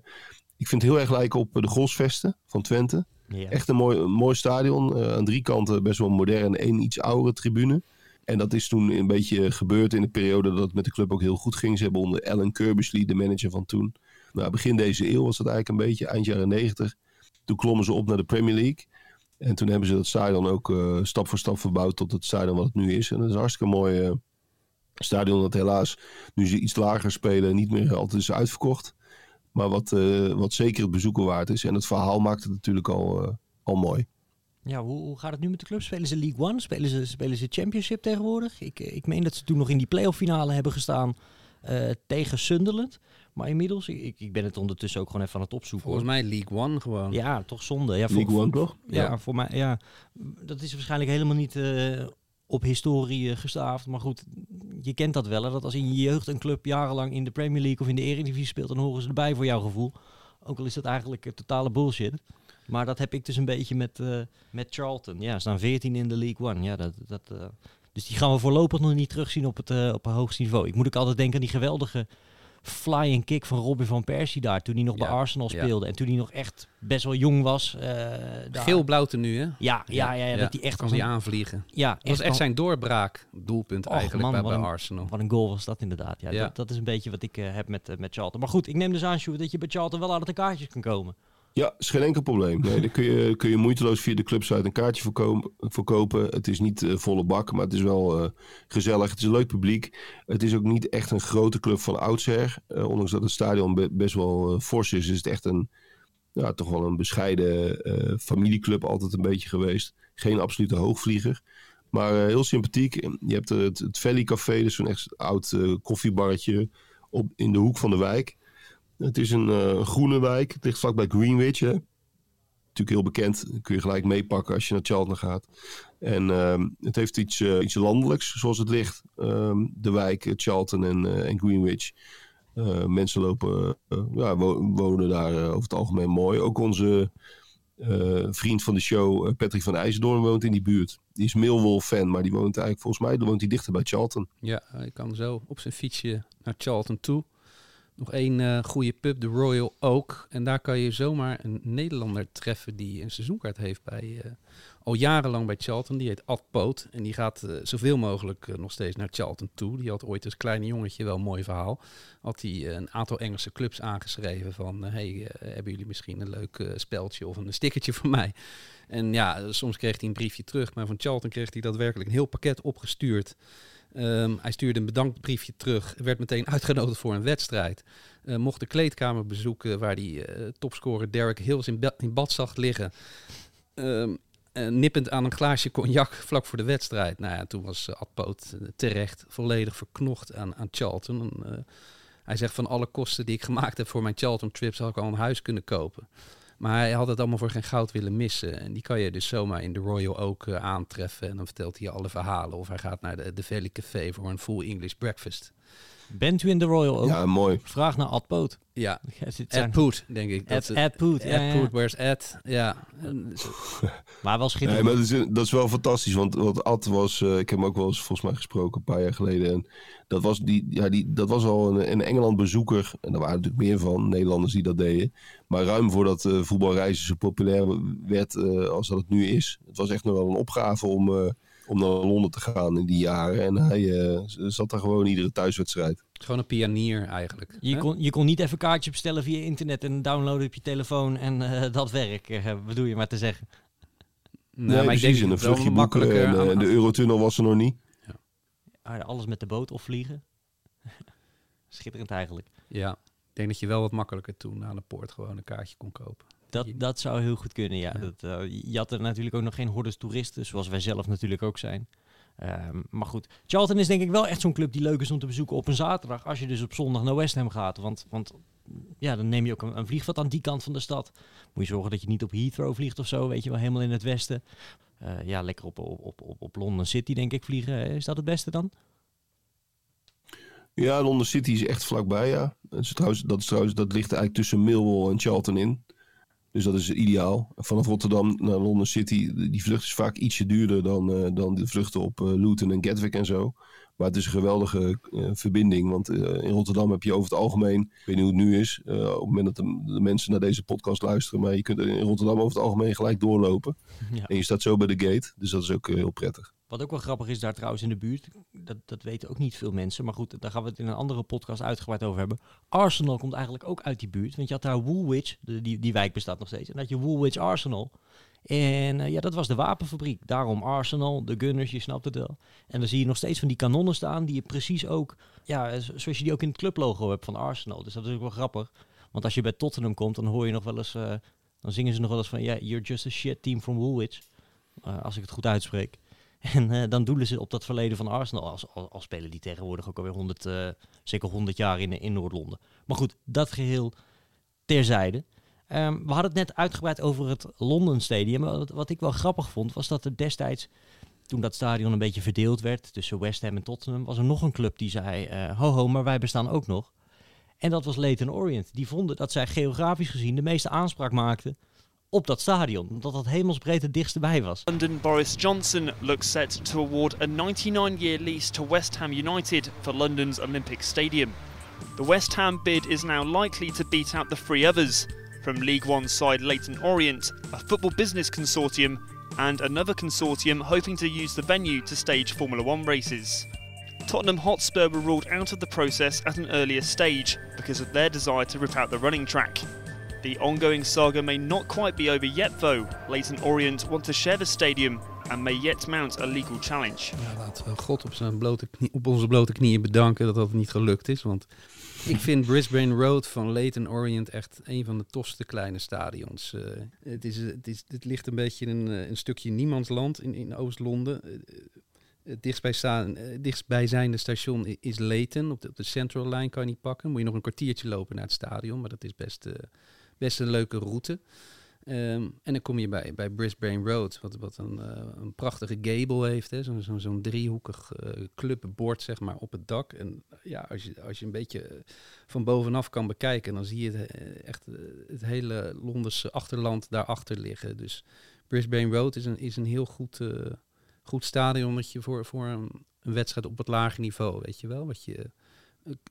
ik vind het heel erg lijken op de Golsvesten van Twente. Ja. Echt een mooi, een mooi stadion. eh, aan drie kanten best wel modern. één iets oudere tribune. En dat is toen een beetje gebeurd in de periode dat het met de club ook heel goed ging. Ze hebben onder Alan Kirbysley, de manager van toen. Nou, begin deze eeuw was dat eigenlijk een beetje, eind jaren negentig. Toen klommen ze op naar de Premier League. En toen hebben ze dat stadion ook eh, stap voor stap verbouwd tot het stadion wat het nu is. En dat is een hartstikke mooi eh, stadion dat helaas, nu ze iets lager spelen, niet meer altijd is uitverkocht. Maar wat, eh, wat zeker het bezoeken waard is. En het verhaal maakt het natuurlijk al, al mooi. Ja, hoe, hoe gaat het nu met de club? Spelen ze League One? Spelen ze, spelen ze Championship tegenwoordig? Ik, eh, ik meen dat ze toen nog in die playoff finale hebben gestaan eh, tegen Sunderland. Maar inmiddels, ik, ik ben het ondertussen ook gewoon even aan het opzoeken. Volgens mij League One gewoon. Ja, toch zonde. Ja, voor, League One toch? Ja, Ja. voor mij, ja. Dat is waarschijnlijk helemaal niet eh, op historie gestaafd. Maar goed, je kent dat wel. Hè, dat als in je jeugd een club jarenlang in de Premier League of in de Eredivisie speelt, dan horen ze erbij voor jouw gevoel. Ook al is dat eigenlijk totale bullshit. Maar dat heb ik dus een beetje met, eh, met Charlton. Ja, ze staan 14 in de League One. Ja, dat, dat, eh, dus die gaan we voorlopig nog niet terugzien op het, eh, op het hoogste niveau. Ik moet ook altijd denken aan die geweldige flying kick van Robin van Persie daar. Toen hij nog bij Arsenal ja. speelde. En toen hij nog echt best wel jong was. daar. Geel-blauw nu, hè? Ja, ja, ja, ja, dat hij echt kan hij een- aanvliegen. Ja, Dat was echt zijn doorbraak doelpunt Och, eigenlijk man, bij, bij een- Arsenal. Wat een goal was dat inderdaad. Ja. Dat, dat is een beetje wat ik heb met, met Charlton. Maar goed, ik neem dus aan, Sjoerd, dat je bij Charlton wel aan de kaartjes kan komen. Ja, is geen enkel probleem. Nee, dan kun je, kun je moeiteloos via de clubsite een kaartje verkopen. verkopen. Het is niet eh, volle bak, maar het is wel eh, gezellig. Het is een leuk publiek. Het is ook niet echt een grote club van oudsher. Eh, ondanks dat het stadion be- best wel fors is, is het echt een, ja, toch wel een bescheiden familieclub altijd een beetje geweest. Geen absolute hoogvlieger. Maar heel sympathiek. Je hebt het, het Valley Café, dus zo'n echt oud koffiebarretje op, in de hoek van de wijk. Het is een eh, groene wijk. Het ligt vlakbij Greenwich. Hè? Natuurlijk heel bekend. Kun je gelijk meepakken als je naar Charlton gaat. En ehm, het heeft iets, eh, iets landelijks, zoals het ligt. Ehm, de wijk, eh, Charlton en, en Greenwich. Mensen lopen, ja, wo- wonen daar over het algemeen mooi. Ook onze vriend van de show, Patrick van IJsdoorn, woont in die buurt. Die is Millwall-fan, maar die woont eigenlijk volgens mij woont hij dichter bij Charlton. Ja, hij kan zo op zijn fietsje naar Charlton toe. Nog één eh, goede pub, de Royal Oak. En daar kan je zomaar een Nederlander treffen die een seizoenkaart heeft bij, eh, al jarenlang bij Charlton. Die heet Ad Poot. En die gaat eh, zoveel mogelijk nog steeds naar Charlton toe. Die had ooit als kleine jongetje wel een mooi verhaal. Had hij een aantal Engelse clubs aangeschreven van... hey, hebben jullie misschien een leuk speldje of een stickertje voor mij? En ja, soms kreeg hij een briefje terug. Maar van Charlton kreeg hij daadwerkelijk een heel pakket opgestuurd... Ehm, hij stuurde een bedankbriefje terug, werd meteen uitgenodigd voor een wedstrijd. Eh, mocht de kleedkamer bezoeken waar die eh, topscorer Derek Hills in, in bad zag liggen. Eh, nippend aan een glaasje cognac vlak voor de wedstrijd. Nou ja, toen was uh, Adpoot terecht volledig verknocht aan, aan Charlton. Hij zegt van alle kosten die ik gemaakt heb voor mijn Charlton trips had ik al een huis kunnen kopen. Maar hij had het allemaal voor geen goud willen missen. En die kan je dus zomaar in de Royal ook eh, aantreffen. En dan vertelt hij alle verhalen. Of hij gaat naar de, de Valley Café voor een full English breakfast. Bent u in de Royal ook? Ja, mooi. Vraag naar Ad Poot. Ja, Ed zijn- Poot, denk ik. Ed, het- Ed Poot, Ed ja, ja. Poot, where's Ed? Ja. Maar wel Nee, schitterend. maar dat is, dat is wel fantastisch, want, want Ad was, eh, ik heb hem ook wel eens volgens mij gesproken een paar jaar geleden. En dat was, die, ja, die, dat was al een, een Engeland bezoeker, en er waren natuurlijk meer van, Nederlanders die dat deden. Maar ruim voordat eh voetbalreizen zo populair werd eh, als dat het nu is. Het was echt nog wel een opgave om, eh, om naar Londen te gaan in die jaren. En hij eh, zat daar gewoon iedere thuiswedstrijd. Gewoon een pionier eigenlijk. Je hè? kon, je kon niet even kaartje bestellen via internet en downloaden op je telefoon en eh, dat werk, eh, bedoel je maar te zeggen. Nee, Nee, maar ik precies, denk en een vluchtje boeken makkelijker en, aan- de Eurotunnel was er nog niet. Ah, Alles met de boot of vliegen. Schitterend eigenlijk. Ja, ik denk dat je wel wat makkelijker toen aan de poort gewoon een kaartje kon kopen. Dat, dat zou heel goed kunnen, ja. Ja. Dat, eh, je had er natuurlijk ook nog geen hordes toeristen, zoals wij zelf natuurlijk ook zijn. Ehm, maar goed, Charlton is denk ik wel echt zo'n club die leuk is om te bezoeken op een zaterdag. Als je dus op zondag naar West Ham gaat. Want, want ja, dan neem je ook een, een vliegveld aan die kant van de stad. Moet je zorgen dat je niet op Heathrow vliegt of zo, weet je wel, helemaal in het westen. Eh, ja, lekker op, op, op, op, op London City denk ik vliegen. Eh, Is dat het beste dan? Ja, London City is echt vlakbij, ja. Dat, is trouwens, dat, is trouwens, dat ligt eigenlijk tussen Millwall en Charlton in. Dus dat is ideaal. Vanaf Rotterdam naar London City, die vlucht is vaak ietsje duurder dan, eh, dan de vluchten op eh, Luton en Gatwick en zo. Maar het is een geweldige eh, verbinding. Want eh, in Rotterdam heb je over het algemeen, ik weet niet hoe het nu is, eh, op het moment dat de, de mensen naar deze podcast luisteren, maar je kunt in Rotterdam over het algemeen gelijk doorlopen. Ja. En je staat zo bij de gate, dus dat is ook heel prettig. Wat ook wel grappig is daar trouwens in de buurt, dat, dat weten ook niet veel mensen, maar goed, daar gaan we het in een andere podcast uitgebreid over hebben. Arsenal komt eigenlijk ook uit die buurt, want je had daar Woolwich, de- die, die wijk bestaat nog steeds, en had je Woolwich Arsenal. En eh, ja, dat was de wapenfabriek. Daarom Arsenal, de Gunners, je snapt het wel. En dan zie je nog steeds van die kanonnen staan die je precies ook, ja, zoals je die ook in het clublogo hebt van Arsenal. Dus dat is ook wel grappig. Want als je bij Tottenham komt, dan hoor je nog wel eens, eh, dan zingen ze nog wel eens van, ja, you're just a shit team from Woolwich. Eh, als ik het goed uitspreek. En dan doelen ze op dat verleden van Arsenal. Als, als, spelen die tegenwoordig ook alweer 100, eh, zeker 100 jaar in, in Noord-Londen. Maar goed, dat geheel terzijde. Ehm, we hadden het net uitgebreid over het London Stadium. Wat, wat ik wel grappig vond, was dat er destijds, toen dat stadion een beetje verdeeld werd tussen West Ham en Tottenham, was er nog een club die zei: eh, ho ho, maar wij bestaan ook nog. En dat was Leyton Orient. Die vonden dat zij geografisch gezien de meeste aanspraak maakten op dat stadion. Omdat dat hemelsbreed het dichtst bij was. London Boris Johnson looks set to award a 99-year lease to West Ham United for London's Olympic Stadium. The West Ham bid is now likely to beat out the three others from League One side Leyton Orient, a football business consortium, and another consortium hoping to use the venue to stage Formula One races. Tottenham Hotspur were ruled out of the process at an earlier stage because of their desire to rip out the running track. The ongoing saga may not quite be over yet, though. Leyton Orient want to share the stadium and may yet mount a legal challenge. Ja, laten we God op, zijn blote knie, op onze blote knieën bedanken dat dat niet gelukt is. Want ik vind Brisbane Road van Leyton Orient echt een van de tofste kleine stadions. Eh, het, is, het, is, het ligt een beetje in een, eh, een stukje niemandsland in, in Oost-Londen. Eh, Het dichtstbijzijnde station is Leyton. Op de, Central Line kan je niet pakken. Moet je nog een kwartiertje lopen naar het stadion. Maar dat is best, best een leuke route. Ehm, en dan kom je bij, bij Brisbane Road, wat, wat een, eh, een prachtige gable heeft. Zo'n zo'n zo'n driehoekig eh, clubbord zeg maar, op het dak. En eh, ja, als je, als je een beetje van bovenaf kan bekijken, dan zie je het, echt het hele Londense achterland daarachter liggen. Dus Brisbane Road is een, is een heel goed, eh, goed stadionnetje voor, voor een, wedstrijd op het lage niveau, weet je wel. Wat je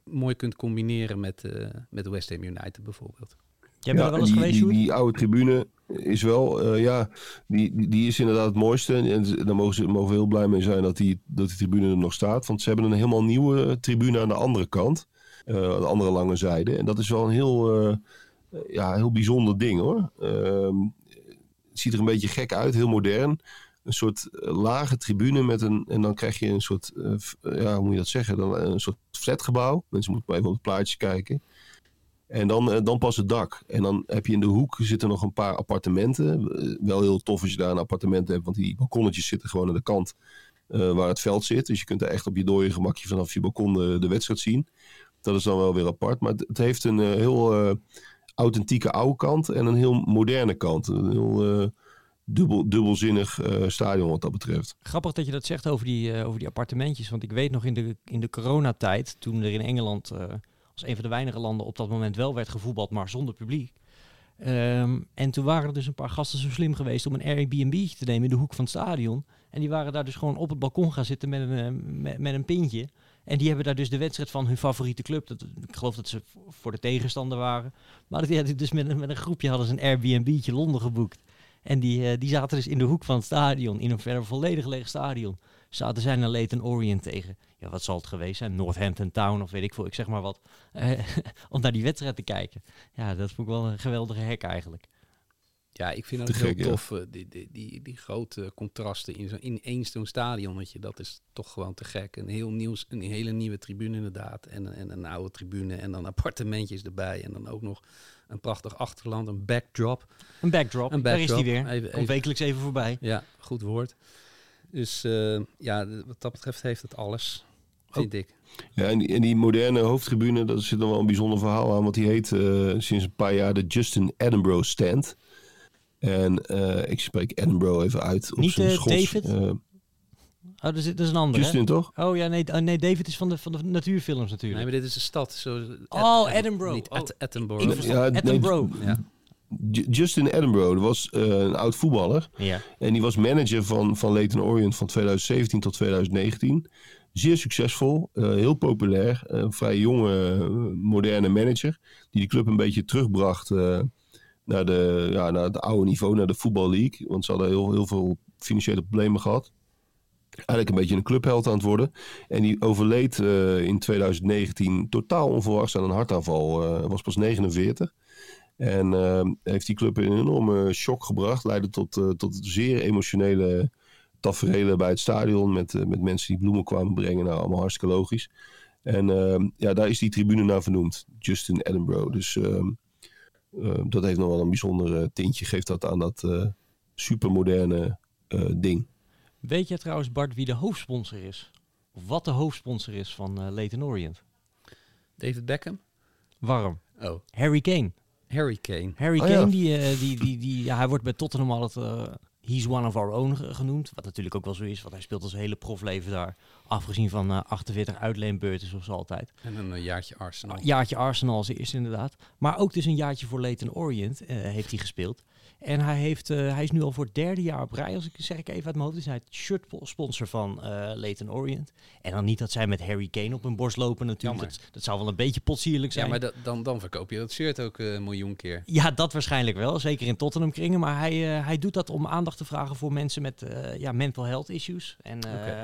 mooi kunt combineren met, met West Ham United bijvoorbeeld. Jij bent er wel eens die, geweest, die, oude tribune is wel, eh, ja, die, die, die is inderdaad het mooiste. En daar mogen ze mogen we heel blij mee zijn dat die, dat die tribune er nog staat. Want ze hebben een helemaal nieuwe eh, tribune aan de andere kant. eh, aan de andere lange zijde. En dat is wel een heel, ja, heel bijzonder ding hoor. Ehm, het ziet er een beetje gek uit, heel modern. Een soort lage tribune met een. En dan krijg je een soort. ja, hoe moet je dat zeggen? Dan, een soort flatgebouw. Mensen moeten maar even op het plaatje kijken. En dan, eh, dan pas het dak. En dan heb je in de hoek zitten nog een paar appartementen. Eh, wel heel tof als je daar een appartement hebt, want die balkonnetjes zitten gewoon aan de kant eh, waar het veld zit. Dus je kunt er echt op je dode gemakje vanaf je balkon de, wedstrijd zien. Dat is dan wel weer apart. Maar het, heeft een heel authentieke oude kant en een heel moderne kant. Een heel dubbel, dubbelzinnig stadion wat dat betreft. Grappig dat je dat zegt over die, over die appartementjes. Want ik weet nog in de, in de coronatijd, toen er in Engeland als een van de weinige landen op dat moment wel werd gevoetbald, maar zonder publiek. Ehm, en toen waren er dus een paar gasten zo slim geweest om een Airbnb te nemen in de hoek van het stadion. En die waren daar dus gewoon op het balkon gaan zitten met een, eh, met, een pintje. En die hebben daar dus de wedstrijd van hun favoriete club. Dat, ik geloof dat ze voor de tegenstander waren. Maar dat, ja, dus met, met een groepje hadden ze een Airbnb'tje Londen geboekt. En die, eh, die zaten dus in de hoek van het stadion, in een verder volledig leeg stadion. Zaten zij naar Leyton Orient tegen, ja wat zal het geweest zijn, Northampton Town of weet ik veel, ik zeg maar wat. eh, om naar die wedstrijd te kijken. Ja, dat vond ik wel een geweldige hek eigenlijk. Ja, ik vind dat heel ja. tof. eh, Die, die, die, die grote contrasten in, zo, in één zo'n stadionnetje. Dat is toch gewoon te gek. Een, heel nieuws, een hele nieuwe tribune inderdaad. En, en een oude tribune. En dan appartementjes erbij. En dan ook nog een prachtig achterland. Een backdrop. Een backdrop, Een daar is die weer. Even- Komt even- wekelijks even voorbij. Ja, goed woord. Dus eh, ja, wat dat betreft heeft het alles. Vind ik. Ja, en, die, en die moderne hoofdtribune, daar zit nog wel een bijzonder verhaal aan. Want die heet eh, sinds een paar jaar de Justin Edinburgh Stand. En eh, ik spreek Edinburgh even uit. Op Niet, zijn eh, Schots. David? Eh, Oh, dat is, dat is een andere. hè? Justin toch? Oh ja, nee, oh, nee, David is van de, van de natuurfilms Nee, natuurlijk. maar dit is een stad. Zo, Oh, Edinburgh. Niet Oh, Ed- Edinburgh. ik Ja, nee, Edinburgh. ja. Ju- Justin Edinburgh was eh, een oud voetballer. Ja. En die was manager van, van Leyton Orient van 2017 tot 2019. Zeer succesvol, eh, heel populair. Een vrij jonge, eh, moderne manager. Die de club een beetje terugbracht eh, naar, de, ja, naar het oude niveau, naar de Football League. Want ze hadden heel, heel veel financiële problemen gehad. Eigenlijk een beetje een clubheld aan het worden. En die overleed eh, in 2019 totaal onverwachts aan een hartaanval. Eh, was pas 49. En eh, heeft die club in een enorme shock gebracht. Leidde tot, eh, tot zeer emotionele tafereelen bij het stadion. Met, met mensen die bloemen kwamen brengen. Nou, allemaal hartstikke logisch. En eh, ja, daar is die tribune naar vernoemd. Justin Edinburgh. Dus ehm, eh, dat heeft nog wel een bijzonder tintje. Geeft dat aan dat supermoderne ding. Weet jij trouwens, Bart, wie de hoofdsponsor is? Of wat de hoofdsponsor is van eh Leyton Orient? David Beckham? Warm. Oh, Harry Kane. Harry Kane. Harry Oh, Kane, ja. die, eh, die, die, die, ja, hij wordt bij Tottenham altijd eh he's one of our own ge- genoemd. Wat natuurlijk ook wel zo is, want hij speelt als hele profleven daar. Afgezien van eh 48 uitleenbeurten zoals altijd. En een eh, jaartje Arsenal. Jaartje Arsenal als eerste inderdaad. Maar ook dus een jaartje voor Leyton Orient eh, heeft hij gespeeld. En hij, heeft, hij is nu al voor het derde jaar op rij, als ik zeg ik even uit mijn hoofd, is hij het shirtsponsor van Leyton Orient. En dan niet dat zij met Harry Kane op hun borst lopen natuurlijk. Dat, dat zou wel een beetje potsierlijk zijn. Ja, maar dat- dan, dan verkoop je dat shirt ook een miljoen keer. Ja, dat waarschijnlijk wel. Zeker in Tottenham kringen. Maar hij, hij doet dat om aandacht te vragen voor mensen met ja, mental health issues. En,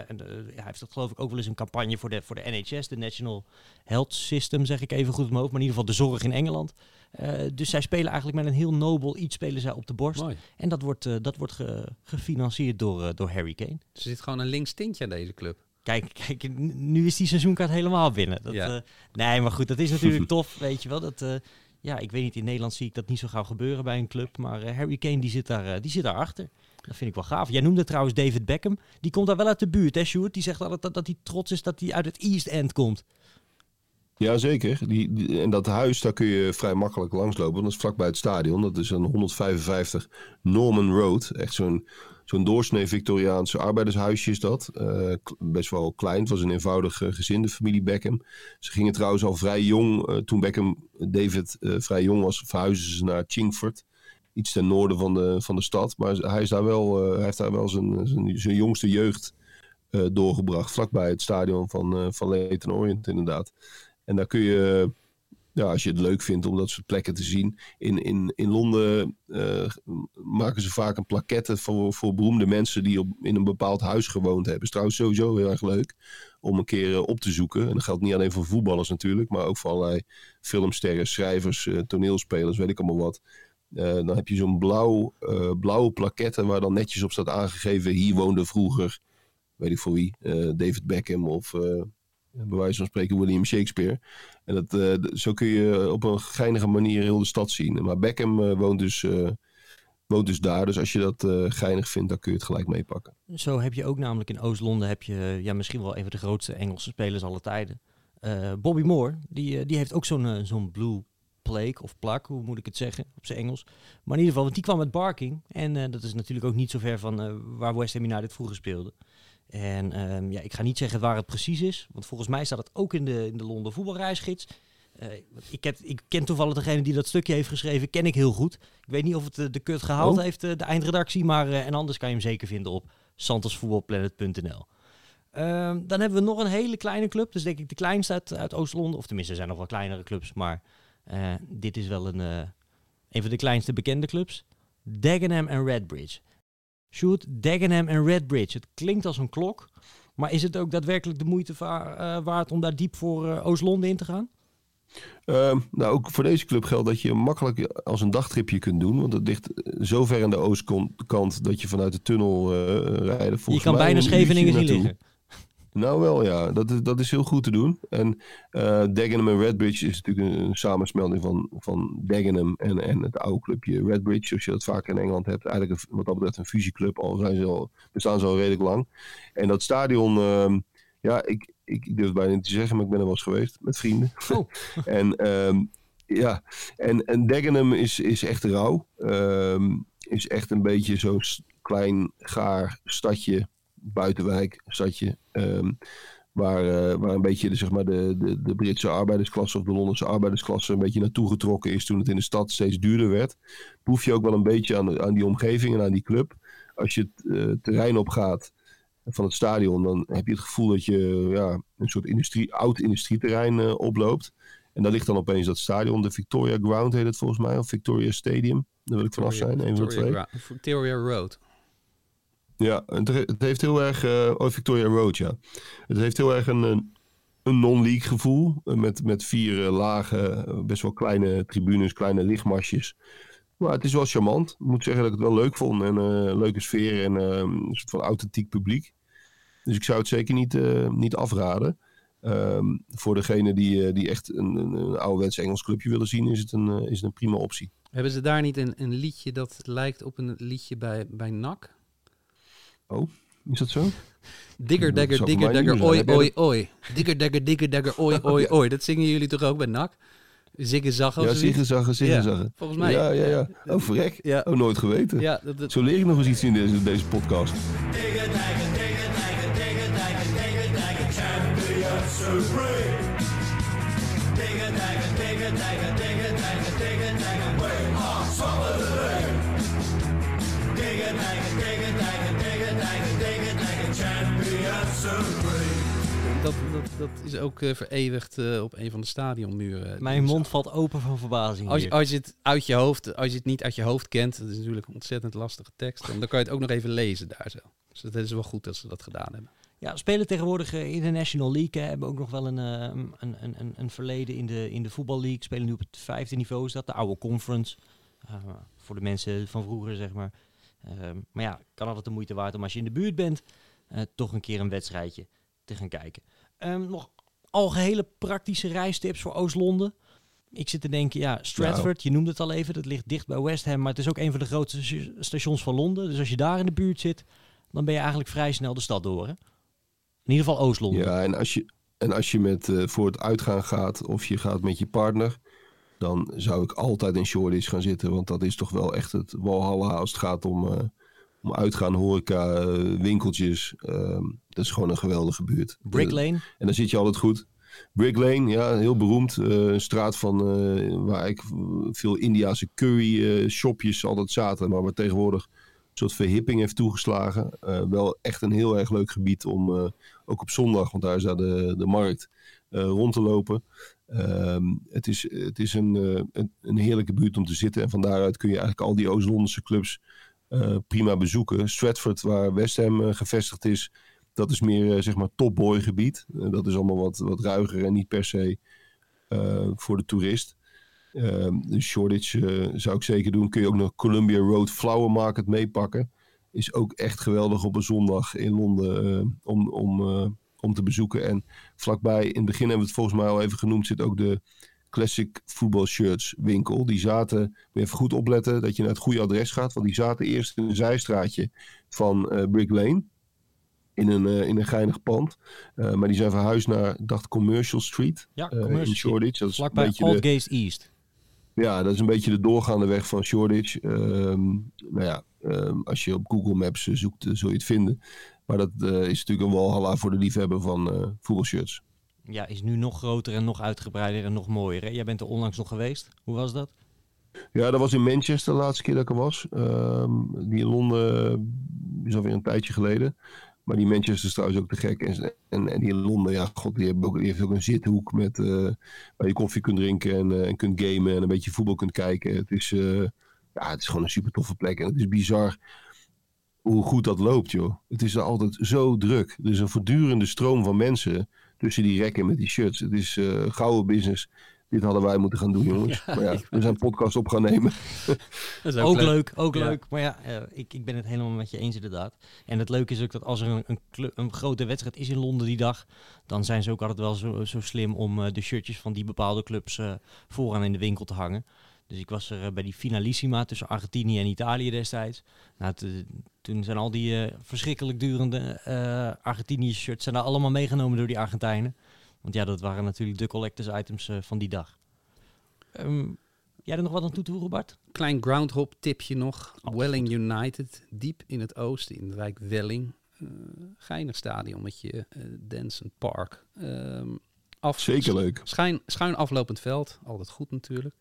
en hij heeft dat geloof ik ook wel eens een campagne voor de, voor de NHS, de National Health System, zeg ik even goed hoofd. Maar in ieder geval de zorg in Engeland. Eh, dus zij spelen eigenlijk met een heel nobel iets spelen zij op de borst. Mooi. En dat wordt, eh, dat wordt ge- gefinancierd door, eh, door Harry Kane. Dus er zit gewoon een links tintje aan deze club. Kijk, kijk, nu is die seizoenkaart helemaal binnen. Dat, Ja. nee, maar goed, dat is natuurlijk tof, weet je wel. Dat, ja, ik weet niet, in Nederland zie ik dat niet zo gauw gebeuren bij een club. Maar Harry Kane, die zit, daar, die zit daar achter. Dat vind ik wel gaaf. Jij noemde trouwens David Beckham. Die komt daar wel uit de buurt, hè, Sjoerd? Die zegt altijd dat, dat hij trots is dat hij uit het East End komt. Jazeker. Die, die, en dat huis, daar kun je vrij makkelijk langslopen. Dat is vlakbij het stadion. Dat is een 155 Norman Road. Echt zo'n zo'n doorsnee Victoriaanse arbeidershuisje is dat. Eh, best wel klein. Het was een eenvoudig eh, gezin, de familie Beckham. Ze gingen trouwens al vrij jong, eh, toen Beckham, David, vrij jong was, verhuisden ze naar Chingford. Iets ten noorden van de, van de stad. Maar hij, is daar wel, eh, heeft daar wel zijn, zijn, jongste jeugd eh, doorgebracht. Vlakbij het stadion van, eh van Leyton Orient inderdaad. En daar kun je, ja, als je het leuk vindt om dat soort plekken te zien. In, in, in Londen maken ze vaak een plaquette voor, voor beroemde mensen die op, in een bepaald huis gewoond hebben. Is trouwens sowieso heel erg leuk om een keer op te zoeken. En dat geldt niet alleen voor voetballers natuurlijk, maar ook voor allerlei filmsterren, schrijvers, toneelspelers, weet ik allemaal wat. Eh, dan heb je zo'n blauw, eh, blauwe plaquette waar dan netjes op staat aangegeven: hier woonde vroeger, weet ik voor wie, eh, David Beckham of bij wijze van spreken William Shakespeare. En dat, zo kun je op een geinige manier heel de stad zien. Maar Beckham woont, dus, woont dus daar. Dus als je dat geinig vindt, dan kun je het gelijk meepakken. Zo heb je ook namelijk in Oost-Londen heb je ja, misschien wel een van de grootste Engelse spelers aller tijden. Bobby Moore, die, die heeft ook zo'n zo'n blue of plak, hoe moet ik het zeggen op zijn Engels. Maar in ieder geval, want die kwam met Barking. En eh, dat is natuurlijk ook niet zo ver van eh, waar West Ham United vroeger speelde. En ehm, ja, ik ga niet zeggen waar het precies is, want volgens mij staat het ook in de, in de Londen voetbalreisgids. Eh, ik, ken, ik ken toevallig degene die dat stukje heeft geschreven, ken ik heel goed. Ik weet niet of het de kut gehaald Oh. heeft, de eindredactie, maar en anders kan je hem zeker vinden op santosvoetbalplanet.nl. Ehm, dan hebben we nog een hele kleine club. Dus denk ik de kleinste uit, uit Oost-Londen. Of tenminste, er zijn nog wel kleinere clubs. Maar eh, dit is wel een, eh, een van de kleinste bekende clubs. Dagenham en Redbridge. Shoot, Dagenham en Redbridge. Het klinkt als een klok. Maar is het ook daadwerkelijk de moeite va- eh, waard om daar diep voor Oost-Londen in te gaan? Ehm, nou, ook voor deze club geldt dat je makkelijk als een dagtripje kunt doen. Want het ligt zo ver aan de oostkant dat je vanuit de tunnel eh rijden. Je kan bijna Scheveningen zien liggen. Nou wel, ja. Dat is, dat is heel goed te doen. En eh Dagenham en Redbridge is natuurlijk een, een samensmelding van, van Dagenham en, en het oude clubje Redbridge. Zoals je dat vaak in Engeland hebt. Eigenlijk een, wat dat betreft een fusieclub. Al zijn ze al, bestaan ze al redelijk lang. En dat stadion, ehm, ja, ik, ik durf het bijna niet te zeggen, maar ik ben er wel eens geweest met vrienden. Oh. en ehm, ja, en, en Dagenham is, is echt rauw. Ehm, is echt een beetje zo'n klein, gaar stadje, buitenwijk stadje. ehm, waar, eh, waar een beetje de, zeg maar de, de, de Britse arbeidersklasse of de Londense arbeidersklasse een beetje naartoe getrokken is toen het in de stad steeds duurder werd. Proef je ook wel een beetje aan, aan die omgeving en aan die club. Als je het eh, terrein op gaat, van het stadion, dan heb je het gevoel dat je ja, een soort industrie, oud industrieterrein eh, oploopt. En daar ligt dan opeens dat stadion, de Victoria Ground heet het volgens mij, of Victoria Stadium. Daar wil ik vanaf zijn, een van de twee. Victoria Road. Ja, het, he- het heeft heel erg. eh, oh, Victoria Road, ja. Het heeft heel erg een, een, non-league gevoel. eh, met, met vier eh, lage, best wel kleine tribunes, kleine lichtmasjes. Maar het is wel charmant. Ik moet zeggen dat ik het wel leuk vond. En leuke sfeer en een soort van authentiek publiek. Dus ik zou het zeker niet, niet afraden. Ehm, voor degene die, die echt een, een, een ouderwets Engels clubje willen zien, is het een, is het een prima optie. Hebben ze daar niet een, een liedje dat lijkt op een liedje bij, bij NAC? Is dat zo? Digger, dagger, digger, dagger, oi, oi, oi. Digger, dagger, digger, dagger, oi, oi, oi. Dat zingen jullie toch ook bij NAC? Of Ja, ziggezaggen, ziggezaggen. Volgens mij. Ja, ja, ja. Oh, verrek. Ja. Oh, nooit geweten. Ja, dat, dat- Zo leer ik nog eens iets in deze, deze podcast. dat, dat, dat is ook eh, vereeuwigd eh, op een van de stadionmuren. Mijn Dus mond valt open van verbazing. Als als, je het uit je hoofd, als je het niet uit je hoofd kent, dat is natuurlijk een ontzettend lastige tekst, dan kan je het ook nog even lezen daar zo. Dus dat is wel goed dat ze dat gedaan hebben. Ja, spelen tegenwoordig eh, in de National League. Hè, hebben ook nog wel een, een, een, een, een verleden in de, in de voetballeague. Spelen nu op het vijfde niveau. Is dat de oude conference? Voor de mensen van vroeger, zeg maar. Ehm, maar ja, kan altijd de moeite waard om als je in de buurt bent, toch een keer een wedstrijdje te gaan kijken. Ehm, nog algehele praktische reistips voor Oost-Londen. Ik zit te denken, ja, Stratford, je noemde het al even, dat ligt dicht bij West Ham, maar het is ook een van de grootste st- stations van Londen. Dus als je daar in de buurt zit, dan ben je eigenlijk vrij snel de stad door. Hè? In ieder geval Oost-Londen. Ja, en als je, en als je met, eh, voor het uitgaan gaat of je gaat met je partner, dan zou ik altijd in Shoreditch gaan zitten. Want dat is toch wel echt het walhalla als het gaat om, eh, om uitgaan, horeca, eh, winkeltjes. Ehm, dat is gewoon een geweldige buurt. Brick Lane. En dan zit je altijd goed. Brick Lane, ja, heel beroemd. Eh, een straat van, eh, waar ik veel Indiase curry eh, shopjes altijd zaten. Maar waar tegenwoordig een soort verhipping heeft toegeslagen. Wel echt een heel erg leuk gebied om, ook op zondag, want daar is daar de, de markt, rond te lopen. Ehm, het is, het is een, een, een heerlijke buurt om te zitten. En van daaruit kun je eigenlijk al die Oost-Londense clubs prima bezoeken. Stratford, waar West Ham eh, gevestigd is, dat is meer eh, zeg maar topboy gebied. Eh, dat is allemaal wat, wat ruiger en niet per se eh, voor de toerist. Ehm dus Shoreditch eh, zou ik zeker doen. Kun je ook nog Columbia Road Flower Market meepakken. Is ook echt geweldig op een zondag in Londen eh, om, om, eh, om te bezoeken. En vlakbij, in het begin hebben we het volgens mij al even genoemd, zit ook de Classic Football Shirts winkel. Die zaten, moet je even goed opletten dat je naar het goede adres gaat. Want die zaten eerst in een zijstraatje van eh, Brick Lane. In een, eh, in een geinig pand. Eh, maar die zijn verhuisd naar, ik dacht, Commercial Street. Ja, in. Shoreditch. Dat is een Vlakbij de, Aldgate East. ja, dat is een beetje de doorgaande weg van Shoreditch. Ehm, nou ja, ehm, als je op Google Maps zoekt, zul je het vinden. Maar dat is natuurlijk een walhalla voor de liefhebber van voetbalshirts. Ja, is nu nog groter en nog uitgebreider en nog mooier. Hè? Jij bent er onlangs nog geweest. Hoe was dat? Ja, dat was in Manchester de laatste keer dat ik er was. Ehm, die in Londen eh, is alweer een tijdje geleden. Maar die Manchester is trouwens ook te gek. En, en, die in Londen, ja, god, die, ook, heeft ook een zithoek met, eh, waar je koffie kunt drinken en, eh, en kunt gamen en een beetje voetbal kunt kijken. Het is, ja, het is gewoon een super toffe plek. En het is bizar hoe goed dat loopt, joh. Het is er altijd zo druk. Er is een voortdurende stroom van mensen tussen die rekken met die shirts. Het is eh gouden business. Dit hadden wij moeten gaan doen, jongens. maar ja, we zijn podcast op gaan nemen. Dat is Ook leuk, ook Ja. leuk. Maar ja, eh, ik, ik ben het helemaal met je eens inderdaad. En het leuke is ook dat als er een, een, een grote wedstrijd is in Londen die dag, dan zijn ze ook altijd wel zo, zo slim om eh, de shirtjes van die bepaalde clubs eh, vooraan in de winkel te hangen. Dus ik was er eh, bij die finalissima tussen Argentinië en Italië destijds. Nou, te- toen zijn al die eh, verschrikkelijk durende eh Argentinië shirts zijn daar allemaal meegenomen door die Argentijnen. Want ja, dat waren natuurlijk de collectors items van die dag. Ehm, jij er nog wat aan toe te voegen, Bart? Klein groundhop tipje nog. Welling United, diep in het oosten, in de wijk Welling. Eh geinig stadion met je Danson Park. Ehm af, Zeker leuk. Schuin, schuin aflopend veld, altijd goed natuurlijk.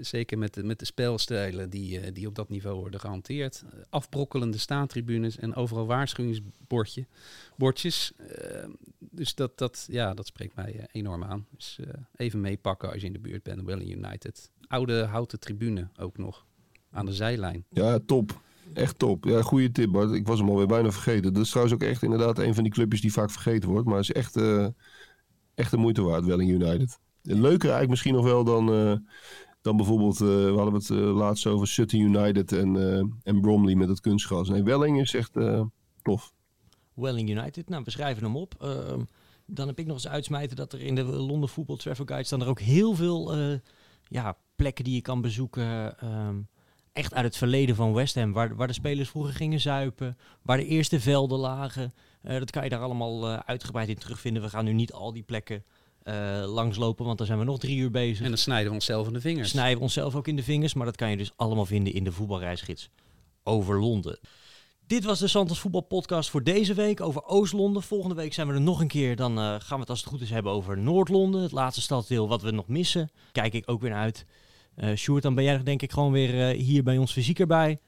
Zeker met de, met de spelstijlen die, eh, die op dat niveau worden gehanteerd. Eh, Afbrokkelende staantribunes en overal waarschuwingsbordje, bordjes. Eh, dus dat, dat, ja, dat spreekt mij eh, enorm aan. Dus eh, even meepakken als je in de buurt bent. Welling United. Oude houten tribune ook nog. Aan de zijlijn. Ja, top. Echt top. Ja, goede tip, Bart. Ik was hem alweer bijna vergeten. Dat is trouwens ook echt inderdaad een van die clubjes die vaak vergeten wordt. Maar is echt, echt de moeite waard, Welling United. Leuker eigenlijk misschien nog wel dan, dan bijvoorbeeld... eh, we hadden het eh, laatst over Sutton United en, eh, en Bromley met het kunstgras. Nee, Welling is echt tof. Welling United. Nou, we schrijven hem op. Ehm, dan heb ik nog eens uitsmijten dat er in de Londen Football Travel Guide staan er ook heel veel ja, plekken die je kan bezoeken. ehm, echt uit het verleden van West Ham. Waar, waar de spelers vroeger gingen zuipen. Waar de eerste velden lagen. Dat kan je daar allemaal uitgebreid in terugvinden. We gaan nu niet al die plekken eh, langslopen, want dan zijn we nog drie uur bezig. En dan snijden we onszelf in de vingers. snijden we onszelf ook in de vingers. Maar dat kan je dus allemaal vinden in de voetbalreisgids over Londen. Dit was de Santos Voetbal Podcast voor deze week over Oost-Londen. Volgende week zijn we er nog een keer. Dan eh, gaan we het als het goed is hebben over Noord-Londen. Het laatste stadsdeel wat we nog missen. Kijk ik ook weer naar uit. Eh Sjoerd, dan ben jij denk ik gewoon weer hier bij ons fysiek erbij.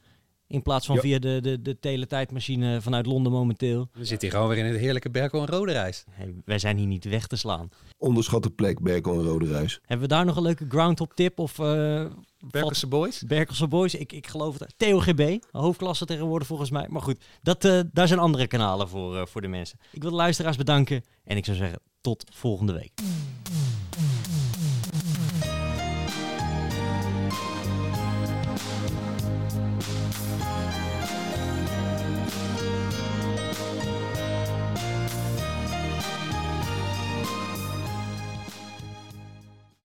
In plaats van via de, de, de teletijdmachine vanuit Londen momenteel. We zitten hier gewoon weer in het heerlijke Berkel en Rode Reis. Hey, wij zijn hier niet weg te slaan. Onderschatte plek, Berkel en Rode Reis. Hebben we daar nog een leuke groundhop tip? Of eh, valt- Berkelse Boys. Berkelse Boys, ik, ik geloof het. TOGB, hoofdklasse tegenwoordig volgens mij. Maar goed, dat, eh, daar zijn andere kanalen voor, eh, voor de mensen. Ik wil de luisteraars bedanken en ik zou zeggen tot volgende week.